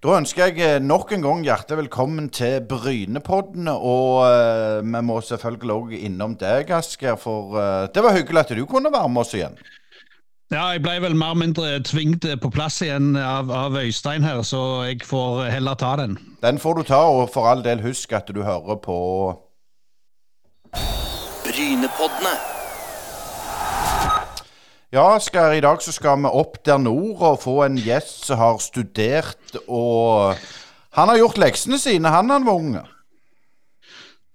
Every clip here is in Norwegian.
Da ønsker jeg eh, nok en gang hjertelig velkommen til Brynepodden. Og uh, vi må selvfølgelig òg innom deg, Asker. For uh, det var hyggelig at du kunne være med oss igjen. Ja, jeg ble vel mer eller mindre tvingt på plass igjen av, av, Øystein her, så jeg får heller ta den. Den får du ta, og for all del husk at du hører på Brynepoddene. Ja, skal, i dag så skal vi opp der nord og få en gjest som har studert og Han har gjort leksene sine, han han var unge.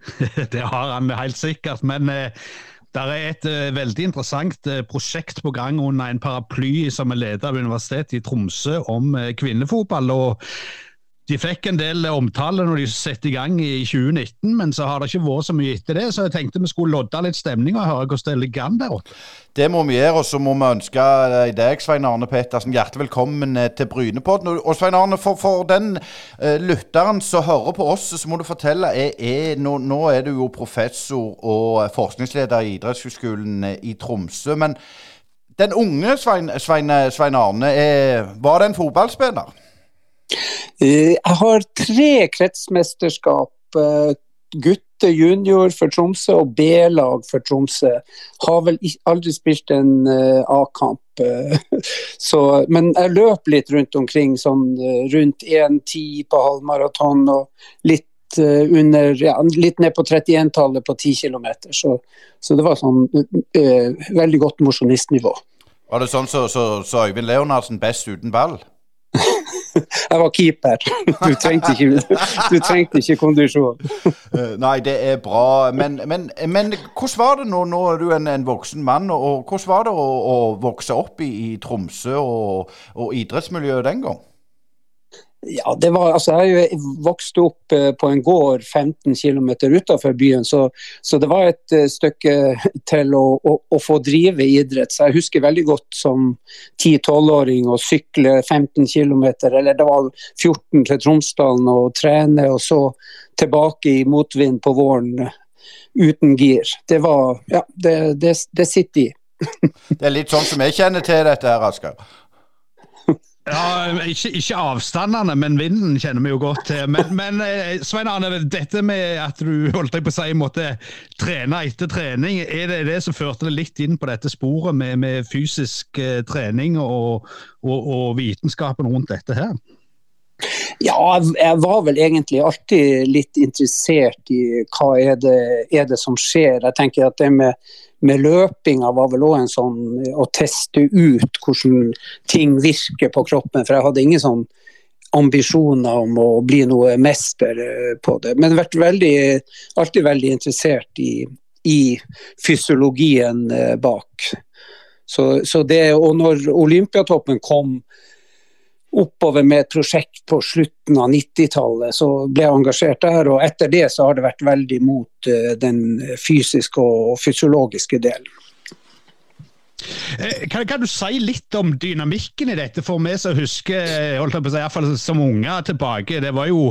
det har han helt sikkert, men eh, det er et eh, veldig interessant eh, prosjekt på gang under en paraply som er ledet av Universitetet i Tromsø om eh, kvinnefotball. og de fikk en del omtale når de satte i gang i 2019, men så har det ikke vært så mye etter det. Så jeg tenkte vi skulle lodde litt stemning og høre hvordan det ligger an der oppe. Det må vi gjøre, og så må vi ønske deg, Svein Arne Pettersen, hjertelig velkommen eh, til Brynepodden. Og Svein Arne, for, for den uh, lytteren som hører på oss, så må du fortelle er, er, nå, nå, er du jo professor og forskningsleder i idrettshøgskolen eh, i Tromsø. men den unge Svein, Svein, Svein Arne, er, var det en fotballspiller? Eh, jeg har tre kretsmesterskap. Eh, gutte junior for Tromsø og B-lag for Tromsø. Har vel aldri spilt en eh, A-kamp. men jeg løp litt rundt omkring, sånn rundt 1,10 på halvmaraton og litt under, ja, litt ned på 31-tallet på 10 km. Så, så, det var sånn uh, veldig godt mosjonistnivå. Var det sånn så, så, så Øyvind Leonardsen best uten ball? Jeg var keeper. Du trengte ikke, du trengte ikke kondisjon. Eh, nei, det er bra. Men, men, men, hvordan var det nå? Nå er du en, en voksen mann. og Hvordan var det å, å vokse opp i, i Tromsø og, og idrettsmiljøet den gang? Ja, det var, altså, Jeg vokste opp eh, på en gård 15 km utenfor byen, så, så, det var et uh, stykke til å, å, å, få drive idrett. Så Jeg husker veldig godt som 10-12-åring å sykle 15 km, eller det var 14 til Tromsdalen og trene, og så tilbake i motvind på våren uten gir. Det var Ja, det, det, det sitter i. det er litt sånn som jeg kjenner til dette her, Asker. Ja, ikke, ikke, avstandene, men vinden kjenner vi jo godt til. Men, men eh, Svein Arne, dette med at du holdt deg på å si, måtte trene etter trening, er det det som førte deg litt inn på dette sporet med, med fysisk eh, trening og, og, og, vitenskapen rundt dette her? Ja, jeg var vel egentlig alltid litt interessert i hva er det, er det som skjer. Jeg tenker at det med, med løpinga var vel òg en sånn å teste ut hvordan ting virker på kroppen. For jeg hadde ingen sånn ambisjoner om å bli noe mester eh, på det. Men vært veldig, alltid veldig interessert i, i fysiologien eh, bak. Så, så det, og når Olympiatoppen kom oppover med et prosjekt på slutten av 90-tallet. Så ble jeg engasjert der, og etter det så har det vært veldig mot uh, den fysiske og fysiologiske delen. Eh, kan, kan, du si litt om dynamikken i dette, for vi som husker eh, holdt på å si, som unger tilbake? Det var jo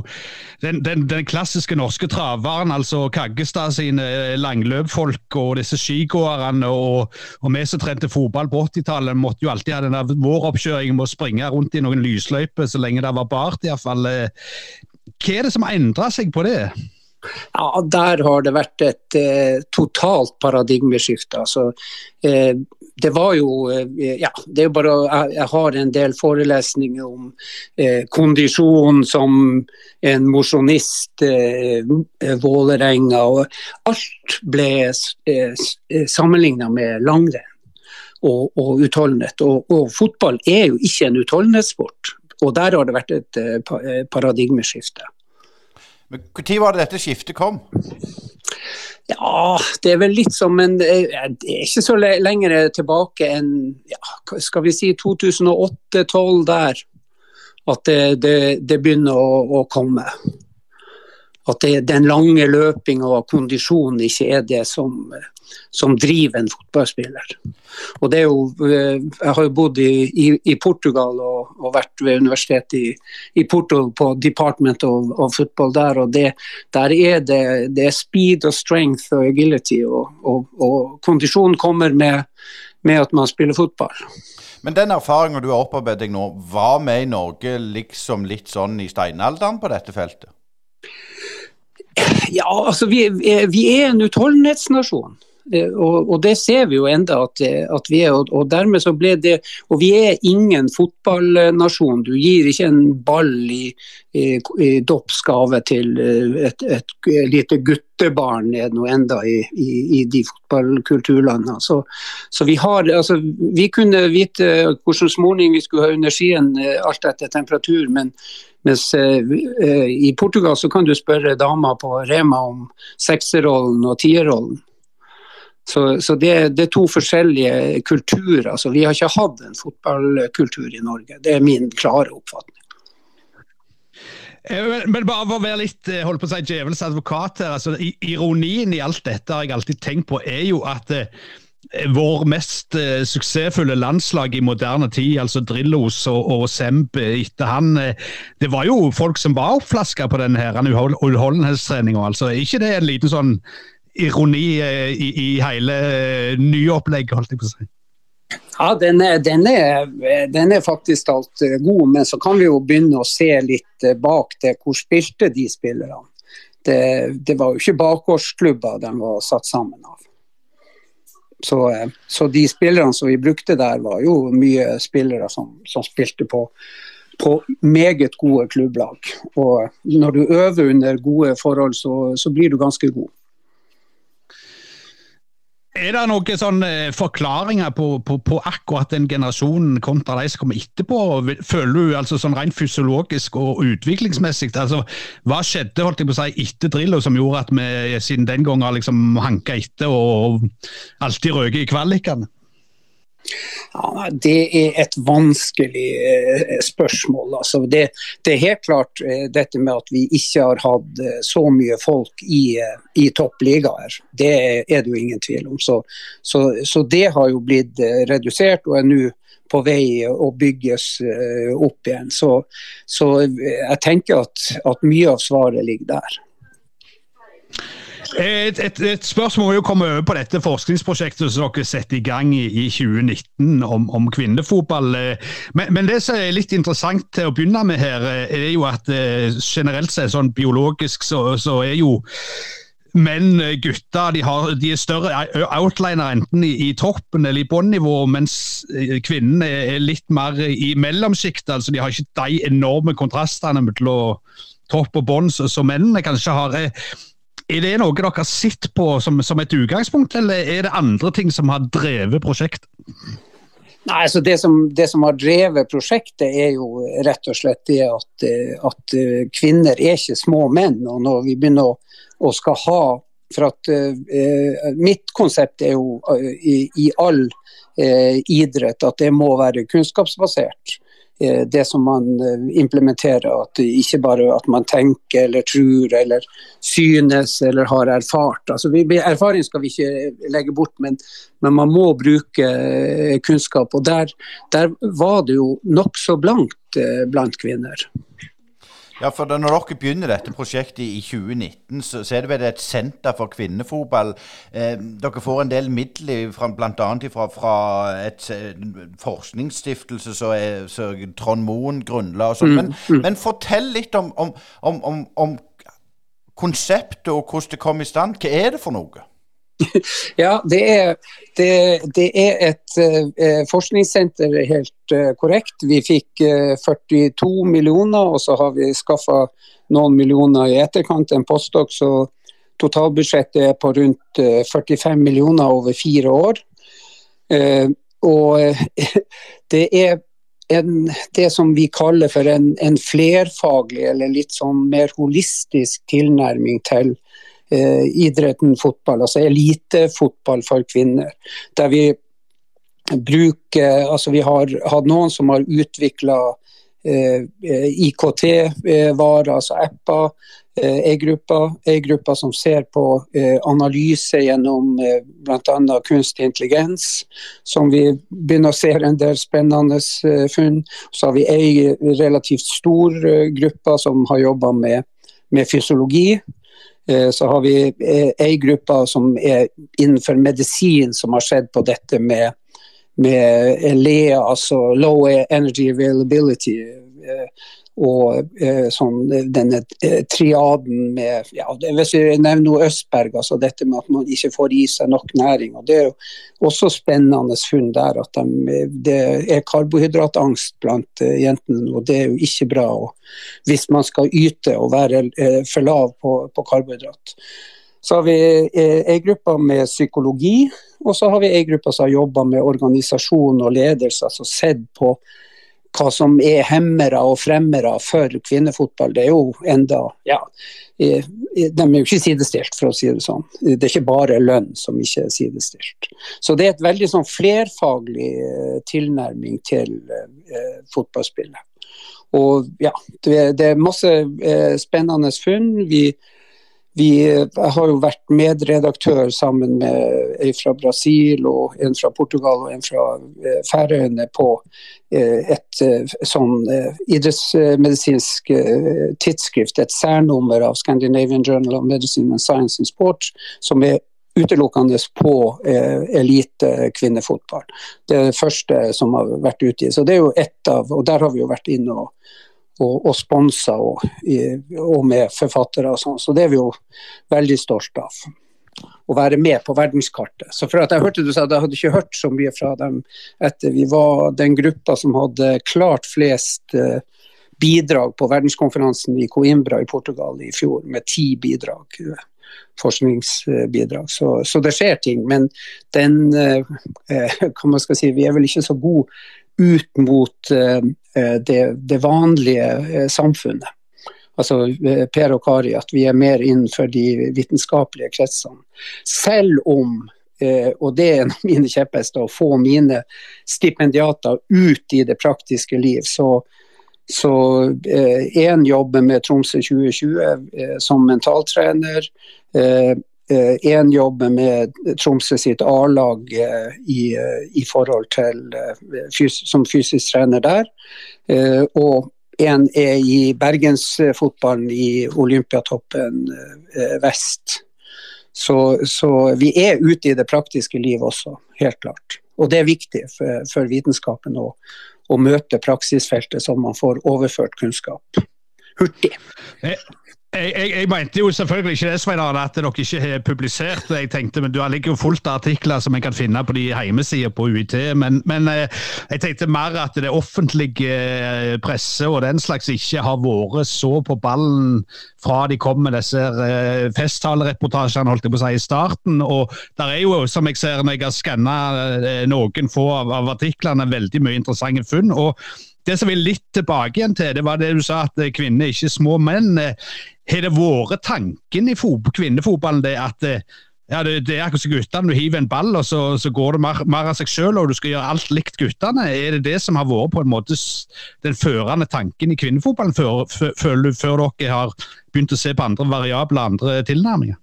den, den, den klassiske norske traveren, altså Kaggestad sine eh, langløpfolk og disse skigåerne. Og, og vi som trente fotball på 80-tallet, måtte jo alltid ha den våroppkjøringen med å springe rundt i noen lysløyper så lenge det var bart, iallfall. Hva er det som har endra seg på det? Ja, Der har det vært et eh, totalt paradigmeskifte. Altså, eh, det var jo eh, Ja, det er jo bare jeg, jeg har en del forelesninger om eh, kondisjon som en mosjonist, eh, Vålerenga. Og alt ble eh, sammenligna med langrenn og, og utholdenhet. Og, og, fotball er jo ikke en utholdenhetssport. Og der har det vært et eh, paradigmeskifte. Men Når var det dette skiftet kom? Ja, det er vel litt som en Det er ikke så lenger tilbake enn ja, skal vi si 2008-2012 der. At det, det, det begynner å, å, komme. At det, den lange løpinga og kondisjonen ikke er det som som driver en fotballspiller. Og det er jo, eh, jeg har jo bodd i, i, i Portugal og, og, vært ved universitetet i, i, Porto på Department of, of Football der. og det, Der er det, det er speed og strength og agility, og, og, og kondisjon kommer med, med at man spiller fotball. Men den erfaringa du har opparbeidet deg nå, var vi i Norge liksom litt sånn i steinalderen på dette feltet? Ja, altså vi, vi er en utholdenhetsnasjon. Eh, og, og, det ser vi jo enda at, at, vi er. Og, og, dermed så ble det Og vi er ingen fotballnasjon. Du gir ikke en ball i, i, i dåpsgave til eh, et, et, et, lite guttebarn er det nå enda i, i, de fotballkulturlandene. Så, så, vi har altså, Vi kunne vite hvilken småning vi skulle ha under skien eh, alt etter temperatur, men mens uh, i Portugal så kan du spørre dama på Rema om sekserrollen og tierrollen. Så, så det, det, er to forskjellige kulturer. Altså, vi har ikke hatt en fotballkultur i Norge. Det er min klare oppfatning. Eh, men bare for å være litt eh, holdt på å si, djevelens advokat her. altså Ironien i alt dette har jeg alltid tenkt på, er jo at eh, vår mest eh, suksessfulle landslag i moderne tid, altså Drillos og, og Semb etter han Det var jo folk som var oppflaska på denne utholdenhetstreninga. Altså, er ikke det en liten sånn ironi eh, i, i hele eh, nyopplegget, holdt jeg på å si. Ja, den er, den, er, den er, faktisk alt eh, god, men så kan vi jo begynne å se litt bak det. Hvor spilte de spillerne? Det, det var jo ikke bakgårdsklubber de var satt sammen av. Så, så, de spillerne som vi brukte der, var jo mye spillere som, som spilte på, på, meget gode klubblag. Og når du øver under gode forhold, så, så blir du ganske god. Er det noen sånne eh, forklaringer på, på, på, akkurat den generasjonen kontra de som kommer etterpå? Føler du altså sånn rent fysiologisk og utviklingsmessig altså, Hva skjedde holdt jeg på å si, etter Drillo som gjorde at vi siden den gang har liksom hanka etter og alltid røket i kvalikene? Ja, det er et vanskelig eh, spørsmål. Altså, det, det, er helt klart eh, dette med at vi ikke har hatt eh, så mye folk i, i toppligaer. Det er det jo ingen tvil om. Så, så, så det har jo blitt redusert og er nå på vei å bygges opp igjen. Så, så jeg tenker at, at mye av svaret ligger der. Et, et, et, spørsmål må jo komme over på dette forskningsprosjektet som dere setter i gang i, i 2019 om, om kvinnefotball. Men, men, det som er litt interessant til å begynne med her, er jo at eh, generelt sett sånn biologisk så, så er jo menn, gutter, de, har, de, er større outliner enten i, i toppen eller i bunnivå, mens eh, kvinnene er litt mer i mellomsjiktet. Altså, de har ikke de enorme kontrastene mellom topp og bånn som mennene kanskje har. Er det noe dere har sett på som, som, et utgangspunkt, eller er det andre ting som har drevet prosjektet? Nei, altså det som, det som, har drevet prosjektet, er jo rett og slett det at, at kvinner er ikke små menn. og Når vi begynner å, å skal ha for at uh, Mitt konsept er jo i, i, all uh, idrett at det må være kunnskapsbasert. Eh, det som man eh, implementerer. At ikke bare at man tenker eller tror eller synes eller har erfart. Altså, erfaring skal vi ikke legge bort, men, men man må bruke eh, kunnskap. Og der, der var det jo nokså blankt blant kvinner. Ja, for Når dere begynner dette prosjektet i 2019, så, så er det vel et senter for kvinnefotball. Eh, dere får en del midler bl.a. Fra, fra et forskningsstiftelse som Trond Moen grunnla. og sånn. Men, mm, mm. men, fortell litt om, om, om, om konseptet og hvordan det kom i stand. Hva er det for noe? Ja, det er, det, det er et eh, forskningssenter, helt eh, korrekt. Vi fikk eh, 42 millioner, og så har vi skaffa noen millioner i etterkant, en postdok, så totalbudsjettet er på rundt 45 millioner over fire år. og det er en, det som vi kaller for en, en flerfaglig, eller litt sånn mer holistisk tilnærming til eh, idretten fotball, altså elitefotball for kvinner. Der vi bruker Altså vi har hatt noen som har utvikla eh, IKT-varer, altså apper. E-gruppa, e som ser på eh, analyse gjennom eh, bl.a. kunstig intelligens, som vi begynner å se en del spennende eh, funn. Så har vi ei relativt stor eh, gruppe som har jobba med, med fysiologi. Eh, så har vi eh, ei gruppe som er innenfor medisin, som har sett på dette med, med LEA, altså Low Energy Availability. Og sånn, denne triaden med ja, Hvis vi nevner noe Østberg, altså dette med at man ikke får i seg nok næring. og Det er jo også spennende funn der at de, det er karbohydratangst blant jentene. og Det er jo ikke bra hvis man skal yte og være for lav på, på karbohydrat. Så har vi ei gruppe med psykologi, og så har vi ei gruppe som har jobba med organisasjon og ledelse, altså sett på hva som er hemmere og fremmere for kvinnefotball. Det er jo enda ja, De er jo ikke sidestilt, for å si det sånn. Det er ikke bare lønn som ikke er sidestilt. Så det er et veldig sånn flerfaglig tilnærming til eh, fotballspillet. Og ja, det er masse eh, spennende funn. Vi vi har jo vært medredaktør sammen med en fra Brasil og en fra Portugal og en fra eh, Færøyene på eh, et eh, sånn idrettsmedisinsk tidsskrift, et særnummer av Scandinavian Journal of Medicine and Science and Sport, som er utelukkende på elite kvinnefotball. Det er det første som har vært ute i. Så det er jo ett av, og der har vi jo vært inne og og, og sponsa og, og, med forfattere og sånn. Så det er vi jo veldig stolt av. Å være med på verdenskartet. Så for at Jeg hørte du sa at jeg hadde ikke hørt så mye fra dem etter vi var den gruppa som hadde klart flest uh, bidrag på verdenskonferansen i Coimbra i Portugal i fjor, med ti bidrag. Uh, forskningsbidrag. Så, så, det skjer ting. Men den uh, kan man skal si, vi er vel ikke så gode ut mot eh, eh, det, det vanlige eh, samfunnet. Altså Per og Kari, at vi er mer innenfor de vitenskapelige kretsene. Selv om og det er en av mine kjepphester, å få mine stipendiater ut i det praktiske liv. Så, så én jobber med Tromsø 2020 som mentaltrener. Én eh, jobber med Tromsø sitt A-lag eh, i, eh, i, forhold til fys som fysisk trener der. Og en er i bergensfotballen i Olympiatoppen vest. Så, så, vi er ute i det praktiske liv også, helt klart. Og det er viktig for, for vitenskapen å, å møte praksisfeltet så man får overført kunnskap hurtig. Jeg, jeg, jeg, mente jo selvfølgelig ikke det, Svein Arne, at dere ikke har publisert det. jeg tenkte, men Du har ligger jo fullt av artikler som en kan finne på de hjemmesider på UiT. Men, men, eh, jeg tenkte mer at det offentlige eh, presse og den slags ikke har vært så på ballen fra de kom med disse eh, festtalereportasjene holdt jeg på å si, i starten. Og der er jo, som jeg ser når jeg har skanna noen få av artiklene, veldig mye interessante funn. og det som vil litt tilbake igjen til, det var det du sa at kvinner er ikke små menn. Har det vært tanken i kvinnefotballen det at ja, det, det, er akkurat som guttene, du hiver en ball og så, så går det mer, mer, av seg selv, og du skal gjøre alt likt guttene. Er det det som har vært på en måte den førende tanken i kvinnefotballen, før, før, før dere har begynt å se på andre variabler, andre tilnærminger?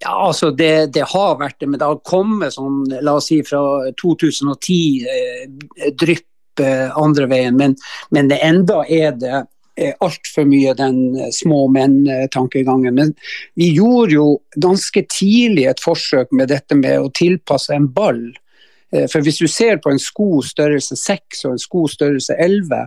Ja, altså det, det, har vært det, men det har kommet sånn, la oss si fra 2010, eh, drypp eh, andre veien. Men, men enda er det altfor mye den eh, små menn-tankegangen. Men vi gjorde jo ganske tidlig et forsøk med dette med å tilpasse en ball. Eh, for hvis du ser på en sko størrelse 6 og en sko størrelse 11,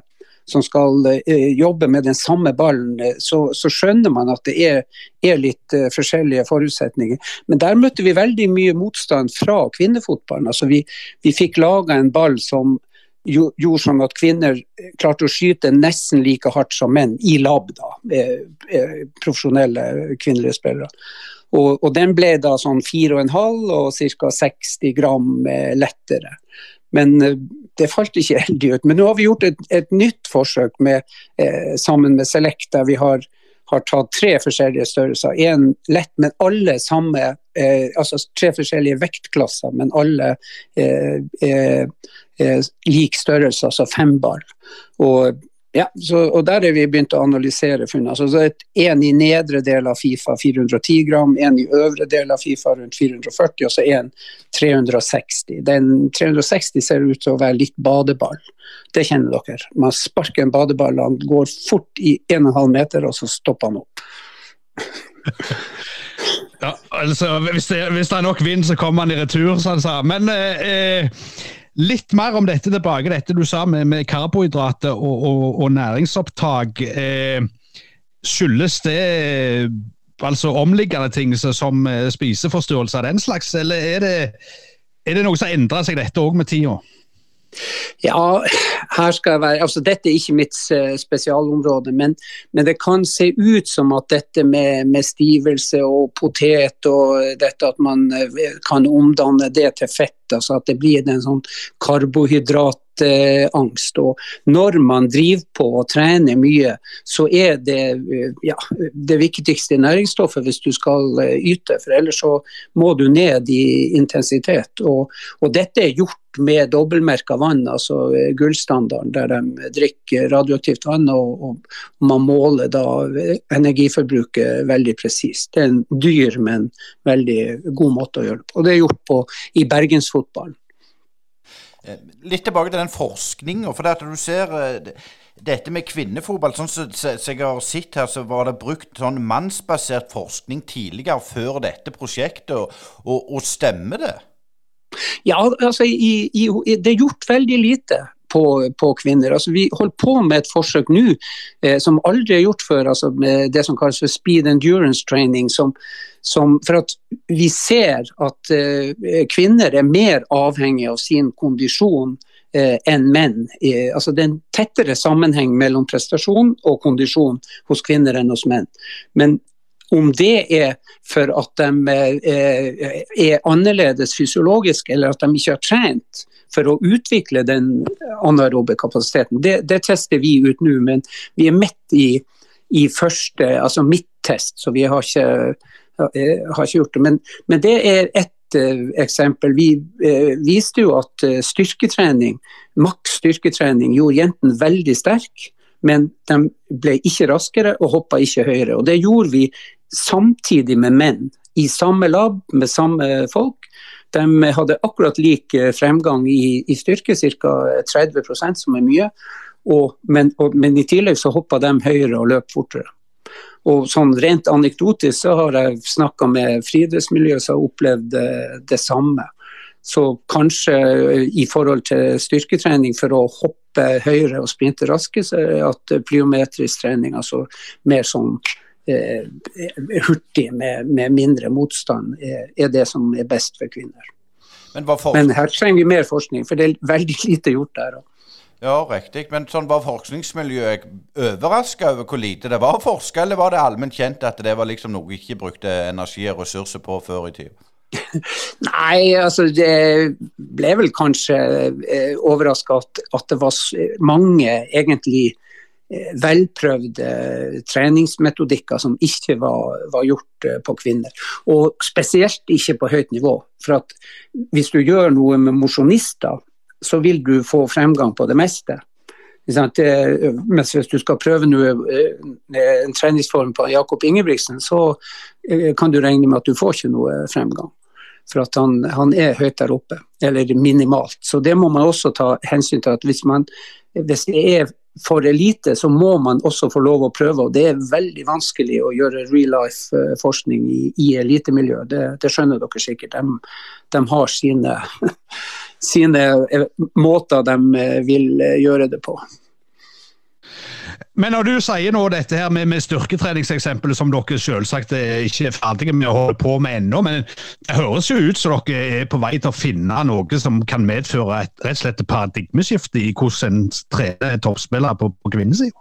som skal eh, jobbe med den samme ballen, så, så skjønner man at det er, er litt forskjellige forutsetninger. Men der møtte vi veldig mye motstand fra kvinnefotballen. Altså vi, vi fikk laga en ball som gjorde sånn at kvinner klarte å skyte nesten like hardt som menn i lab, da, profesjonelle kvinnelige spillere. Og, og, den ble da sånn 4,5 og ca. 60 gram lettere. Men eh, det falt ikke heldig ut. Men nå har vi gjort et, et nytt forsøk med, eh, sammen med Select, der vi har, har tatt tre forskjellige størrelser. Én lett, men alle samme eh, Altså tre forskjellige vektklasser, men alle eh, eh lik størrelse, altså fem ball. Og, ja, så, og der er vi begynt å analysere funnet. Altså, en i nedre del av Fifa 410 gram, en i øvre del av Fifa rundt 440, og så en 360. Den 360 ser ut til å være litt badeball. Det kjenner dere. Man sparker en badeball, han går fort i 1,5 meter, og så stopper han opp. ja, altså, hvis det, hvis det, er nok vind, så kommer han i retur, som han sa. Men eh, eh Litt mer om dette tilbake, dette du sa med, med karbohydrater og, og, og næringsopptak. Eh, skyldes det altså omliggende ting som spiseforstyrrelser av den slags, eller er det, er det noe som endrer seg dette òg med tida? Ja, her skal jeg være altså Dette er ikke mitt eh, spesialområde, men, men det kan se ut som at dette med, med, stivelse og potet og dette at man eh, kan omdanne det til fett, altså at det blir en sånn karbohydrat angst. Og når man driver på og trener mye, så er det ja, det viktigste næringsstoffet hvis du skal yte. For ellers så må du ned i intensitet. Og, og dette er gjort med dobbeltmerka vann, altså eh, gullstandarden, der de drikker radioaktivt vann og, og man måler da energiforbruket veldig presist. Det er en dyr, men veldig god måte å gjøre det på. Og det er gjort på, i bergensfotballen. Eh, litt tilbake til den forskninga. For det at du ser eh, dette med kvinnefotball, sånn som jeg har sett her, så var det brukt sånn mannsbasert forskning tidligere, før dette prosjektet. Og, og stemmer det? Ja, altså i, i, det er gjort veldig lite på, på, kvinner. Altså, vi holder på med et forsøk nå eh, som aldri er gjort før, altså med det som kalles for speed endurance training. Som, som, for at vi ser at eh, kvinner er mer avhengig av sin kondisjon eh, enn menn. altså, det er en tettere sammenheng mellom prestasjon og kondisjon hos kvinner enn hos menn. Men om det er for at de eh, er annerledes fysiologisk, eller at de ikke har trent for å utvikle den anaerobe kapasiteten, det, det, tester vi ut nå. Men vi er midt i, i første, altså midttest, så vi har ikke, eh, har ikke gjort det. Men, men, det er uh, eksempel. Vi eh, viste jo at styrketrening, maks styrketrening gjorde jentene veldig sterke men de ble ikke raskere og hoppa ikke høyere. Og Det gjorde vi samtidig med menn i samme lab med samme folk. De hadde akkurat lik fremgang i, i styrke, ca. 30% som er mye. Og, men, og, men, i tillegg så hoppa de høyere og løp fortere. Og sånn Rent anekdotisk så har jeg snakka med friidrettsmiljøet som har opplevd det, det, samme. Så kanskje i forhold til styrketrening for å hoppe høyere og sprinte raskere, så er at plyometrisk trening, altså mer sånn Eh, hurtig med, med, mindre motstand, er, det som er best for kvinner. Men, Men, her trenger vi mer forskning, for det er veldig lite gjort der. Ja, riktig. Men sånn var forskningsmiljøet overraska over hvor lite det var forska, eller var det allment kjent at det var liksom noe vi ikke brukte energi og ressurser på før i tida? Nei, altså det ble vel kanskje eh, overraska at, at, det var mange egentlig Eh, velprøvde treningsmetodikker som ikke var, var, gjort eh, på kvinner. Og spesielt ikke på høyt nivå. For at hvis du gjør noe med mosjonister, så vil du få fremgang på det meste. Mens hvis du skal prøve eh, en treningsform på Jakob Ingebrigtsen, så kan du regne med at du får ikke noe fremgang. For at han, han er høyt der oppe, eller minimalt. Så det må man også ta hensyn til. at hvis, man, hvis det er for elite, så må man også få lov å prøve. og Det er veldig vanskelig å gjøre real life-forskning i, i elitemiljøet. Det, det, skjønner dere sikkert. De, de har sine, sine, eh, måter de eh, vil eh, gjøre det på. Men når du sier nå dette her med, med styrketreningseksempelet, som dere selvsagt ikke er ferdige med å holde på med ennå, men det høres jo ut som dere er på vei til å finne noe som kan medføre et rett og slett paradigmeskifte i hvordan en trener toppspillere på, på kvinnesida?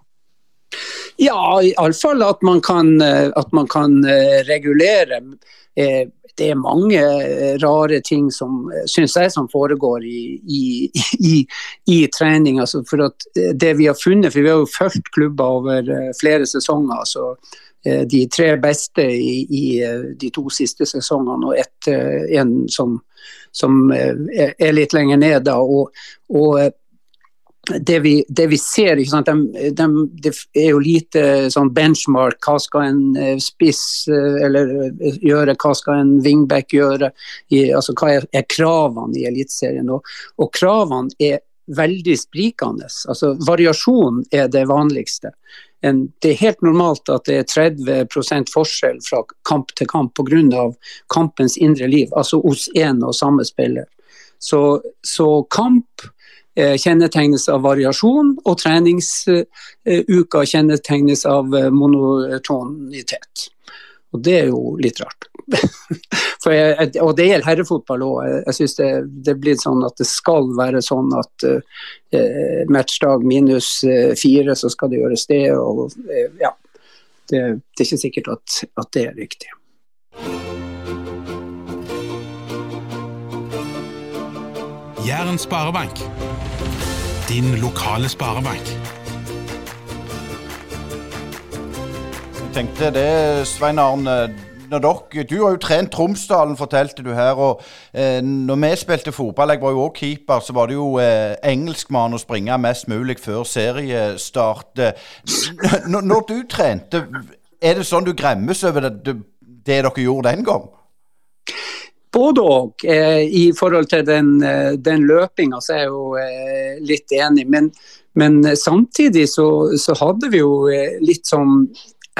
Ja, iallfall at man at man kan eh, regulere eh, det er mange eh, rare ting som synes jeg som foregår i, i, i, i trening. Altså for at eh, det vi har funnet, for vi har jo fulgt klubber over eh, flere sesonger. så de tre beste i, i de to siste sesongene og et, en som, som er litt lenger ned. Da, og, og det vi, det vi, ser, de, de, det er jo lite sånn benchmark. Hva skal en eh, spiss eh, eh, gjøre, hva skal en wingback gjøre? I, altså, hva er, er, kravene i Eliteserien? Og, og kravene er veldig sprikende. Altså, variasjon er det vanligste. En, det er helt normalt at det er 30% forskjell fra kamp til kamp pga. kampens indre liv, altså hos én og samme spiller. Så, så kamp kjennetegnes av variasjon, og treningsuka kjennetegnes av monotonitet. Og det er jo litt rart. jeg, og det gjelder herrefotball òg. Jeg, syns det, det blir sånn at det skal være sånn at uh, matchdag minus fire, så skal det gjøres det. Og, uh, ja. det, det, er ikke sikkert at, at det er riktig. Jæren sparebank. Din lokale sparebank. Tenkte det, Svein Arne. Dere, du har jo trent Tromsdalen, fortalte du her. og eh, når vi spilte fotball, jeg var jo òg keeper, så var det jo eh, engelskmann å springe mest mulig før seriestart. N når du trente, er det sånn du gremmes over det, det dere gjorde den gang? Både og. Eh, I forhold til den, eh, den løpinga så er jeg jo eh, litt enig. Men, men samtidig så, så, hadde vi jo litt sånn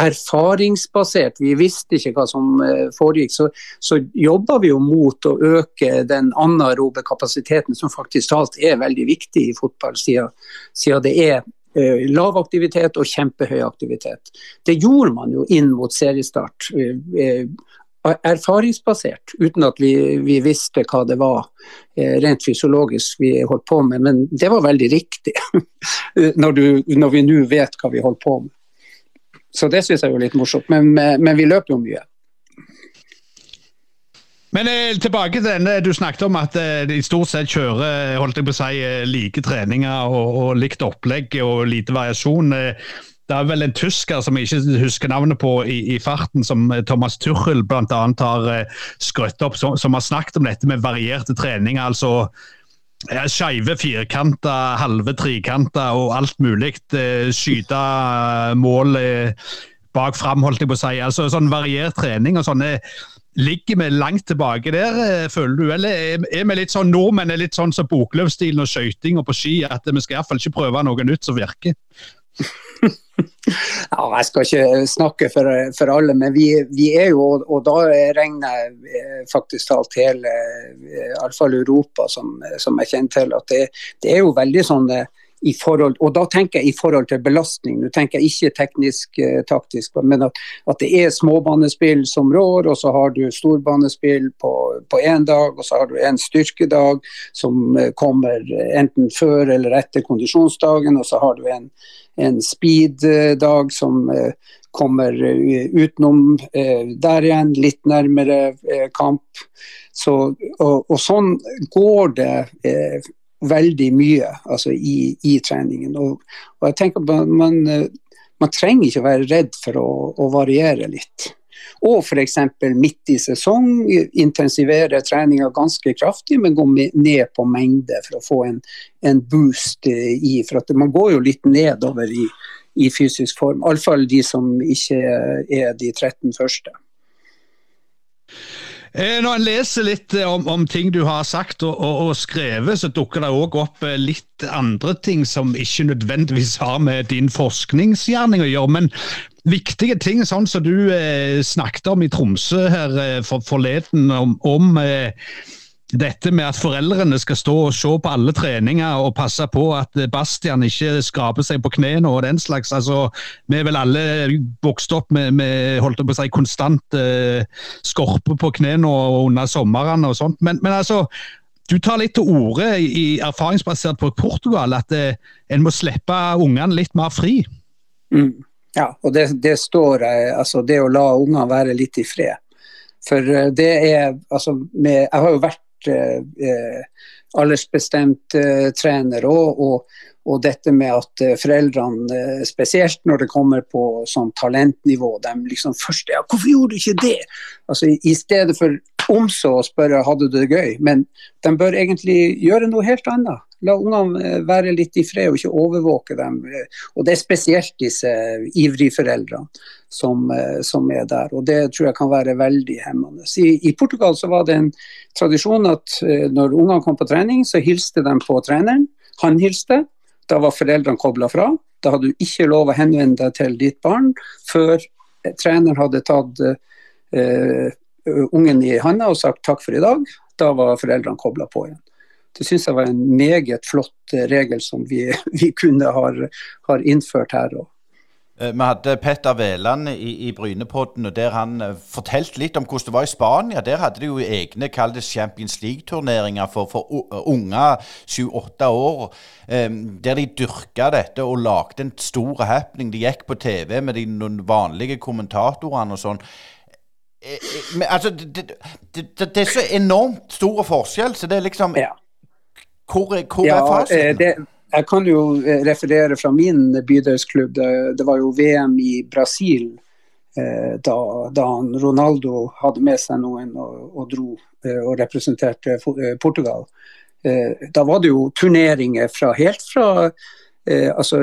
erfaringsbasert, vi visste ikke hva som foregikk, så, så jobba vi jo mot å øke den anaerobe kapasiteten, som faktisk talt er veldig viktig i fotball, siden, det er lav aktivitet og kjempehøy aktivitet. Det gjorde man jo inn mot seriestart. Eh, eh erfaringsbasert, uten at vi, vi, visste hva det var eh, rent fysiologisk vi holdt på med. Men det var veldig riktig, når, du, når vi nå vet hva vi holdt på med. Så det syns jeg er litt morsomt. Men, men, vi løper jo mye. Men eh, tilbake til denne, du snakket om at eh, de stort sett kjører holdt jeg på å si, eh, like treninger og, og likt opplegg og lite variasjon. Eh, det er vel en tysker som jeg ikke husker navnet på i, i farten, som Thomas Tuchel bl.a. har eh, skrøtt opp, som, som, har snakket om dette med varierte treninger. altså ja, Skeive firkanter, halve trekanter og alt mulig. Eh, skyte eh, mål eh, bak fram, holdt jeg på å si. Altså sånn variert trening og sånne Ligger vi langt tilbake der, føler du? Eller er vi litt sånn nordmenn er litt sånn som bokløvstilen og skøyting og på ski, at vi skal iallfall ikke prøve noe nytt som virker? Ja, jeg skal ikke snakke for, for alle, men vi, vi, er jo, og da regner jeg eh, faktisk talt hele iallfall eh, Europa som, som jeg kjenner til, at det, det er jo veldig sånn eh, forhold, og da tenker jeg i forhold til belastning. Nå tenker jeg ikke teknisk eh, taktisk, men at, at, det er småbanespill som rår, og så har du storbanespill på én dag, og så har du en styrkedag som kommer enten før eller etter kondisjonsdagen, og så har du en, en speed-dag som eh, kommer eh, utenom eh, der igjen, litt nærmere kamp. Så, og, og, sånn går det eh, veldig mye altså i, i treningen. Og, og, jeg tenker man, man, trenger ikke å være redd for å, å variere litt. Og f.eks. midt i sesong intensivere treninga ganske kraftig, men gå ned på mengde for å få en, en boost i For man går jo litt nedover i, i fysisk form. Iallfall de som ikke er de 13 første. Eh, når en leser litt eh, om, om, ting du har sagt og, og, og skrevet, så dukker det òg opp eh, litt andre ting som ikke nødvendigvis har med din forskningsgjerning å gjøre. Men viktige ting, sånn som du eh, snakket om i Tromsø her for, forleden, om, om eh, dette med at foreldrene skal stå og se på alle treninger og passe på at Bastian ikke skraper seg på knærne og den slags. altså Vi er vel alle vokst opp med, med holdt på å si, konstant eh, skorpe på knærne under sommeren og sånt. Men, men, altså, du tar litt til orde i erfaringsbasert på Portugal at eh, en må slippe ungene litt mer fri. Mm. Ja, og det, det står altså det å la ungene være litt i fred. For eh, det er altså med, Jeg har jo vært eh, eh aldersbestemt eh, trener òg, og, og, dette med at foreldrene, spesielt når det kommer på sånn talentnivå, de liksom først ja, 'Hvorfor gjorde du ikke det?' Altså I, stedet for omså å spørre 'hadde du det gøy', men de bør egentlig gjøre noe helt annet. La ungene eh, være litt i fred og ikke overvåke dem. Og det er spesielt disse ivrige foreldrene som, eh, som er der. Og det tror jeg kan være veldig hemmende. I, I, Portugal så var det en tradisjon at eh, når ungene kom på trening, så hilste de på treneren. Han hilste. Da var foreldrene kobla fra. Da hadde du ikke lov å henvende deg til ditt barn før treneren hadde tatt uh, ungen i handa og sagt takk for i dag. Da var foreldrene kobla på igjen. Det syns jeg var en meget flott regel som vi, vi kunne har, har innført her. Også. Eh, vi hadde Petter Veland i, i Brynepodden, der han uh, fortalte litt om hvordan det var i Spania. Der hadde de jo egne kalles Champions League-turneringer for, for unger sju-åtte år. Um, der de dyrka dette og lagde en stor happening. De gikk på TV med de vanlige kommentatorene og sånn. Men, altså, det, det, det, det, er så enormt stor forskjell, så det er liksom ja. Hvor, hvor ja, er fasiten? Jeg kan jo eh, referere fra min bydelsklubb. Det, var jo VM i Brasil eh, da, da Ronaldo hadde med seg noen og, og dro eh, og representerte Portugal. Da var det jo turneringer fra, helt fra altså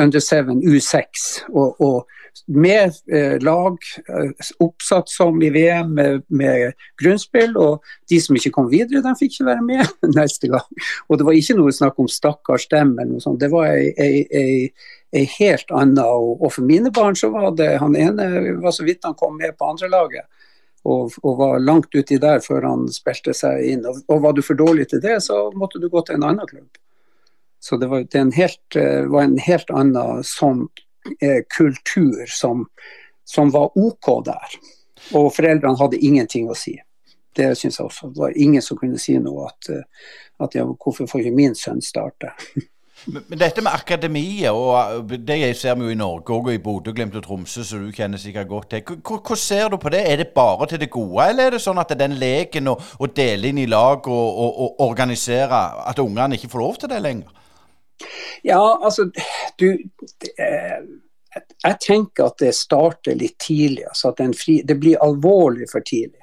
under 7, U6 og, og med eh, lag eh, oppsatt som i VM med, med, grunnspill. Og de som ikke kom videre, de fikk ikke være med neste gang. Og det var ikke noe snakk om stakkars dem eller noe sånt. Det var ei, ei, ei, ei helt anna. Og, og, for mine barn så var det Han ene var så vidt han kom med på andrelaget. Og, og var langt uti der før han spilte seg inn. Og, og var du for dårlig til det, så måtte du gå til en annen klubb. Så det var, det en helt, eh, var en helt annen sånn kultur som, som, var OK der. Og foreldrene hadde ingenting å si. Det syns jeg også. Det var ingen som kunne si noe at, eh, at ja, hvorfor får ikke min sønn starte? Men, dette med akademiet, og det ser vi jo i Norge og i Bodø, Glimt og Tromsø, som du kjenner sikkert godt til. Hvordan ser du på det? Er det bare til det gode, eller er det sånn at den leken å dele inn i lag og, og, og organisere, at ungene ikke får lov til det lenger? Ja, altså du Jeg tenker at det starter litt tidlig. altså at fri, Det blir alvorlig for tidlig.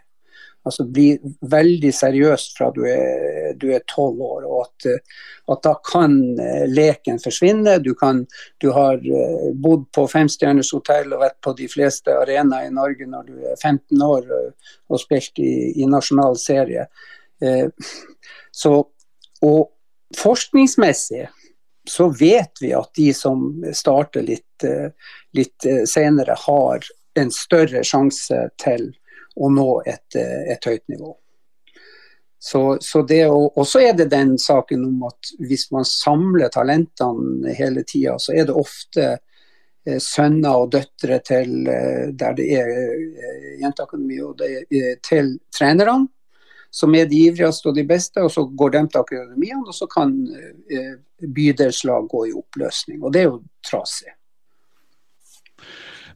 Altså blir veldig seriøst fra du er tolv år. og at, at, da kan eh, leken forsvinne. Du, kan, du har eh, bodd på femstjerners hotell og vært på de fleste arenaer i Norge når du er 15 år og, spilt i, i nasjonal serie. Eh, så, og forskningsmessig så vet vi at de som starter litt, eh, litt eh, senere, har en større sjanse til å nå et, eh, et høyt nivå. Så, så det, og så er det den saken om at hvis man samler talentene hele tida, så er det ofte sønner og døtre til der det er jenteakademi, og det er til trenerne som er de ivrigste og de beste, og så går de til akademiene, og så kan eh, bydelslag gå i oppløsning. Og det er jo trasig.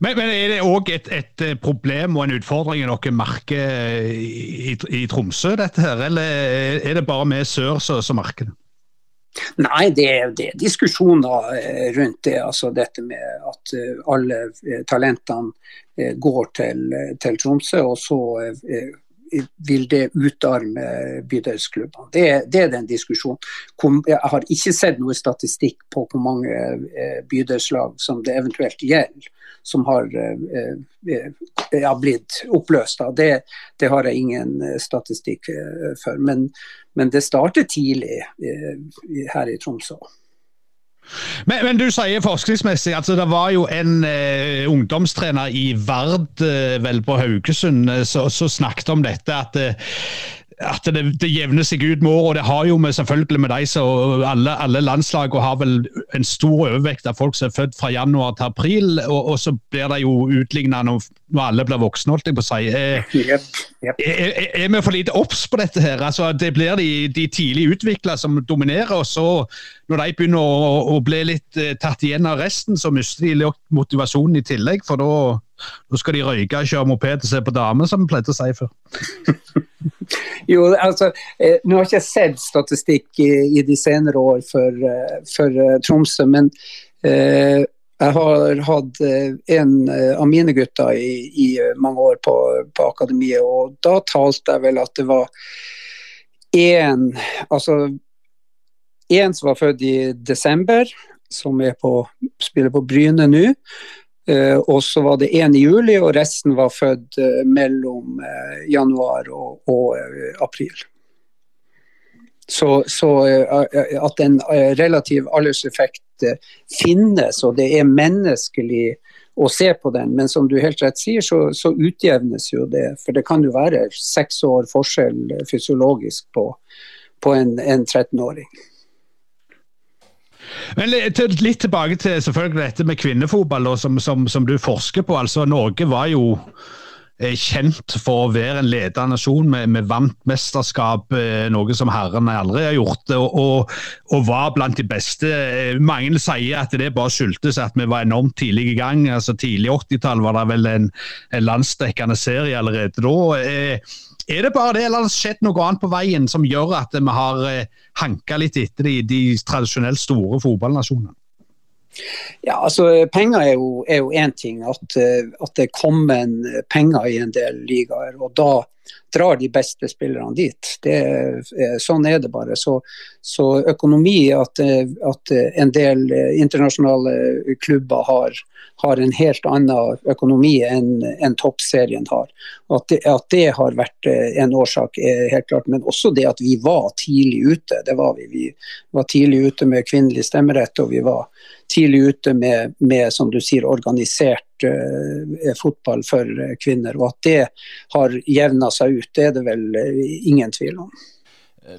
Men, men, er det òg et, et, problem og en utfordring dere merker i, i, Tromsø, dette her, eller er det bare vi sør som merker det? Nei, det er, det er, diskusjoner eh, rundt det. altså Dette med at eh, alle talentene går til, til Tromsø, og så vil det utarme bydelsklubbene? Det, det, er den diskusjonen. Jeg har ikke sett noe statistikk på hvor mange eh, bydelslag som det eventuelt gjelder, som har eh, eh, blitt oppløst. Det, det, har jeg ingen statistikk for. Men, men det starter tidlig her i Tromsø. Men, men, du sier forskningsmessig, altså det var jo en eh, ungdomstrener i Vard, eh, vel på Haugesund, eh, som snakket om dette. at eh, at det, det, jevner seg ut med året. og det har jo med, selvfølgelig med de som alle, alle landslagene har vel en stor overvekt av folk som er født fra januar til april, og, og så blir det jo utligna når, når, alle blir voksne, holdt jeg på å si. Er, yep, yep. er, er, er, vi for lite obs på dette her? Altså, det blir de, de tidlig utvikla som dominerer, og så når de begynner å, å bli litt uh, tatt igjen av resten, så mister de litt motivasjonen i tillegg, for da skal de røyke, kjøre moped og se på damer, som vi pleide å si før. jo, altså, eh, Nå har jeg ikke sett statistikk i, i de senere år for, eh, for Tromsø, men uh, jeg har hatt en av mine gutter i, i mange år på, på, akademiet, og da talte jeg vel at det var én altså én som var født i desember, som på, spiller på Bryne nå. Og så var det én i juli, og resten var født mellom januar og, og april. Så, så at en relativ alderseffekt finnes, og det er menneskelig å se på den, men som du helt rett sier, så, så utjevnes jo det. For det kan jo være seks år forskjell fysiologisk på, på en, en 13-åring. Men Litt tilbake til selvfølgelig dette med kvinnefotball, som, som, som, du forsker på. altså Norge var jo eh, kjent for å være en ledende nasjon med vant mesterskap, eh, noe som herrene aldri har gjort, og, og, og, var blant de beste. Eh, mange sier at det bare skyldtes at vi var enormt tidlig i gang. altså Tidlig 80-tall var det vel en, en landsdekkende serie allerede da. Er det bare det, eller har det skjedd noe annet på veien som gjør at vi har eh, hanka litt etter de, de tradisjonelt store fotballnasjonene? Ja, altså Penger er jo én ting. At, eh, at, det kommer penger i en del ligaer. og Da drar de beste spillerne dit. Det, sånn er det bare. Så, så økonomi, at, at, en del internasjonale klubber har, har en helt annen økonomi enn en toppserien har. At det, at det, har vært en årsak, er helt klart. Men også det at vi var tidlig ute. Det var vi. Vi var tidlig ute med kvinnelig stemmerett, og vi var tidlig ute med, med som du sier, organisert uh, fotball for kvinner. Og at det har jevna seg ut, det er det vel uh, ingen tvil om.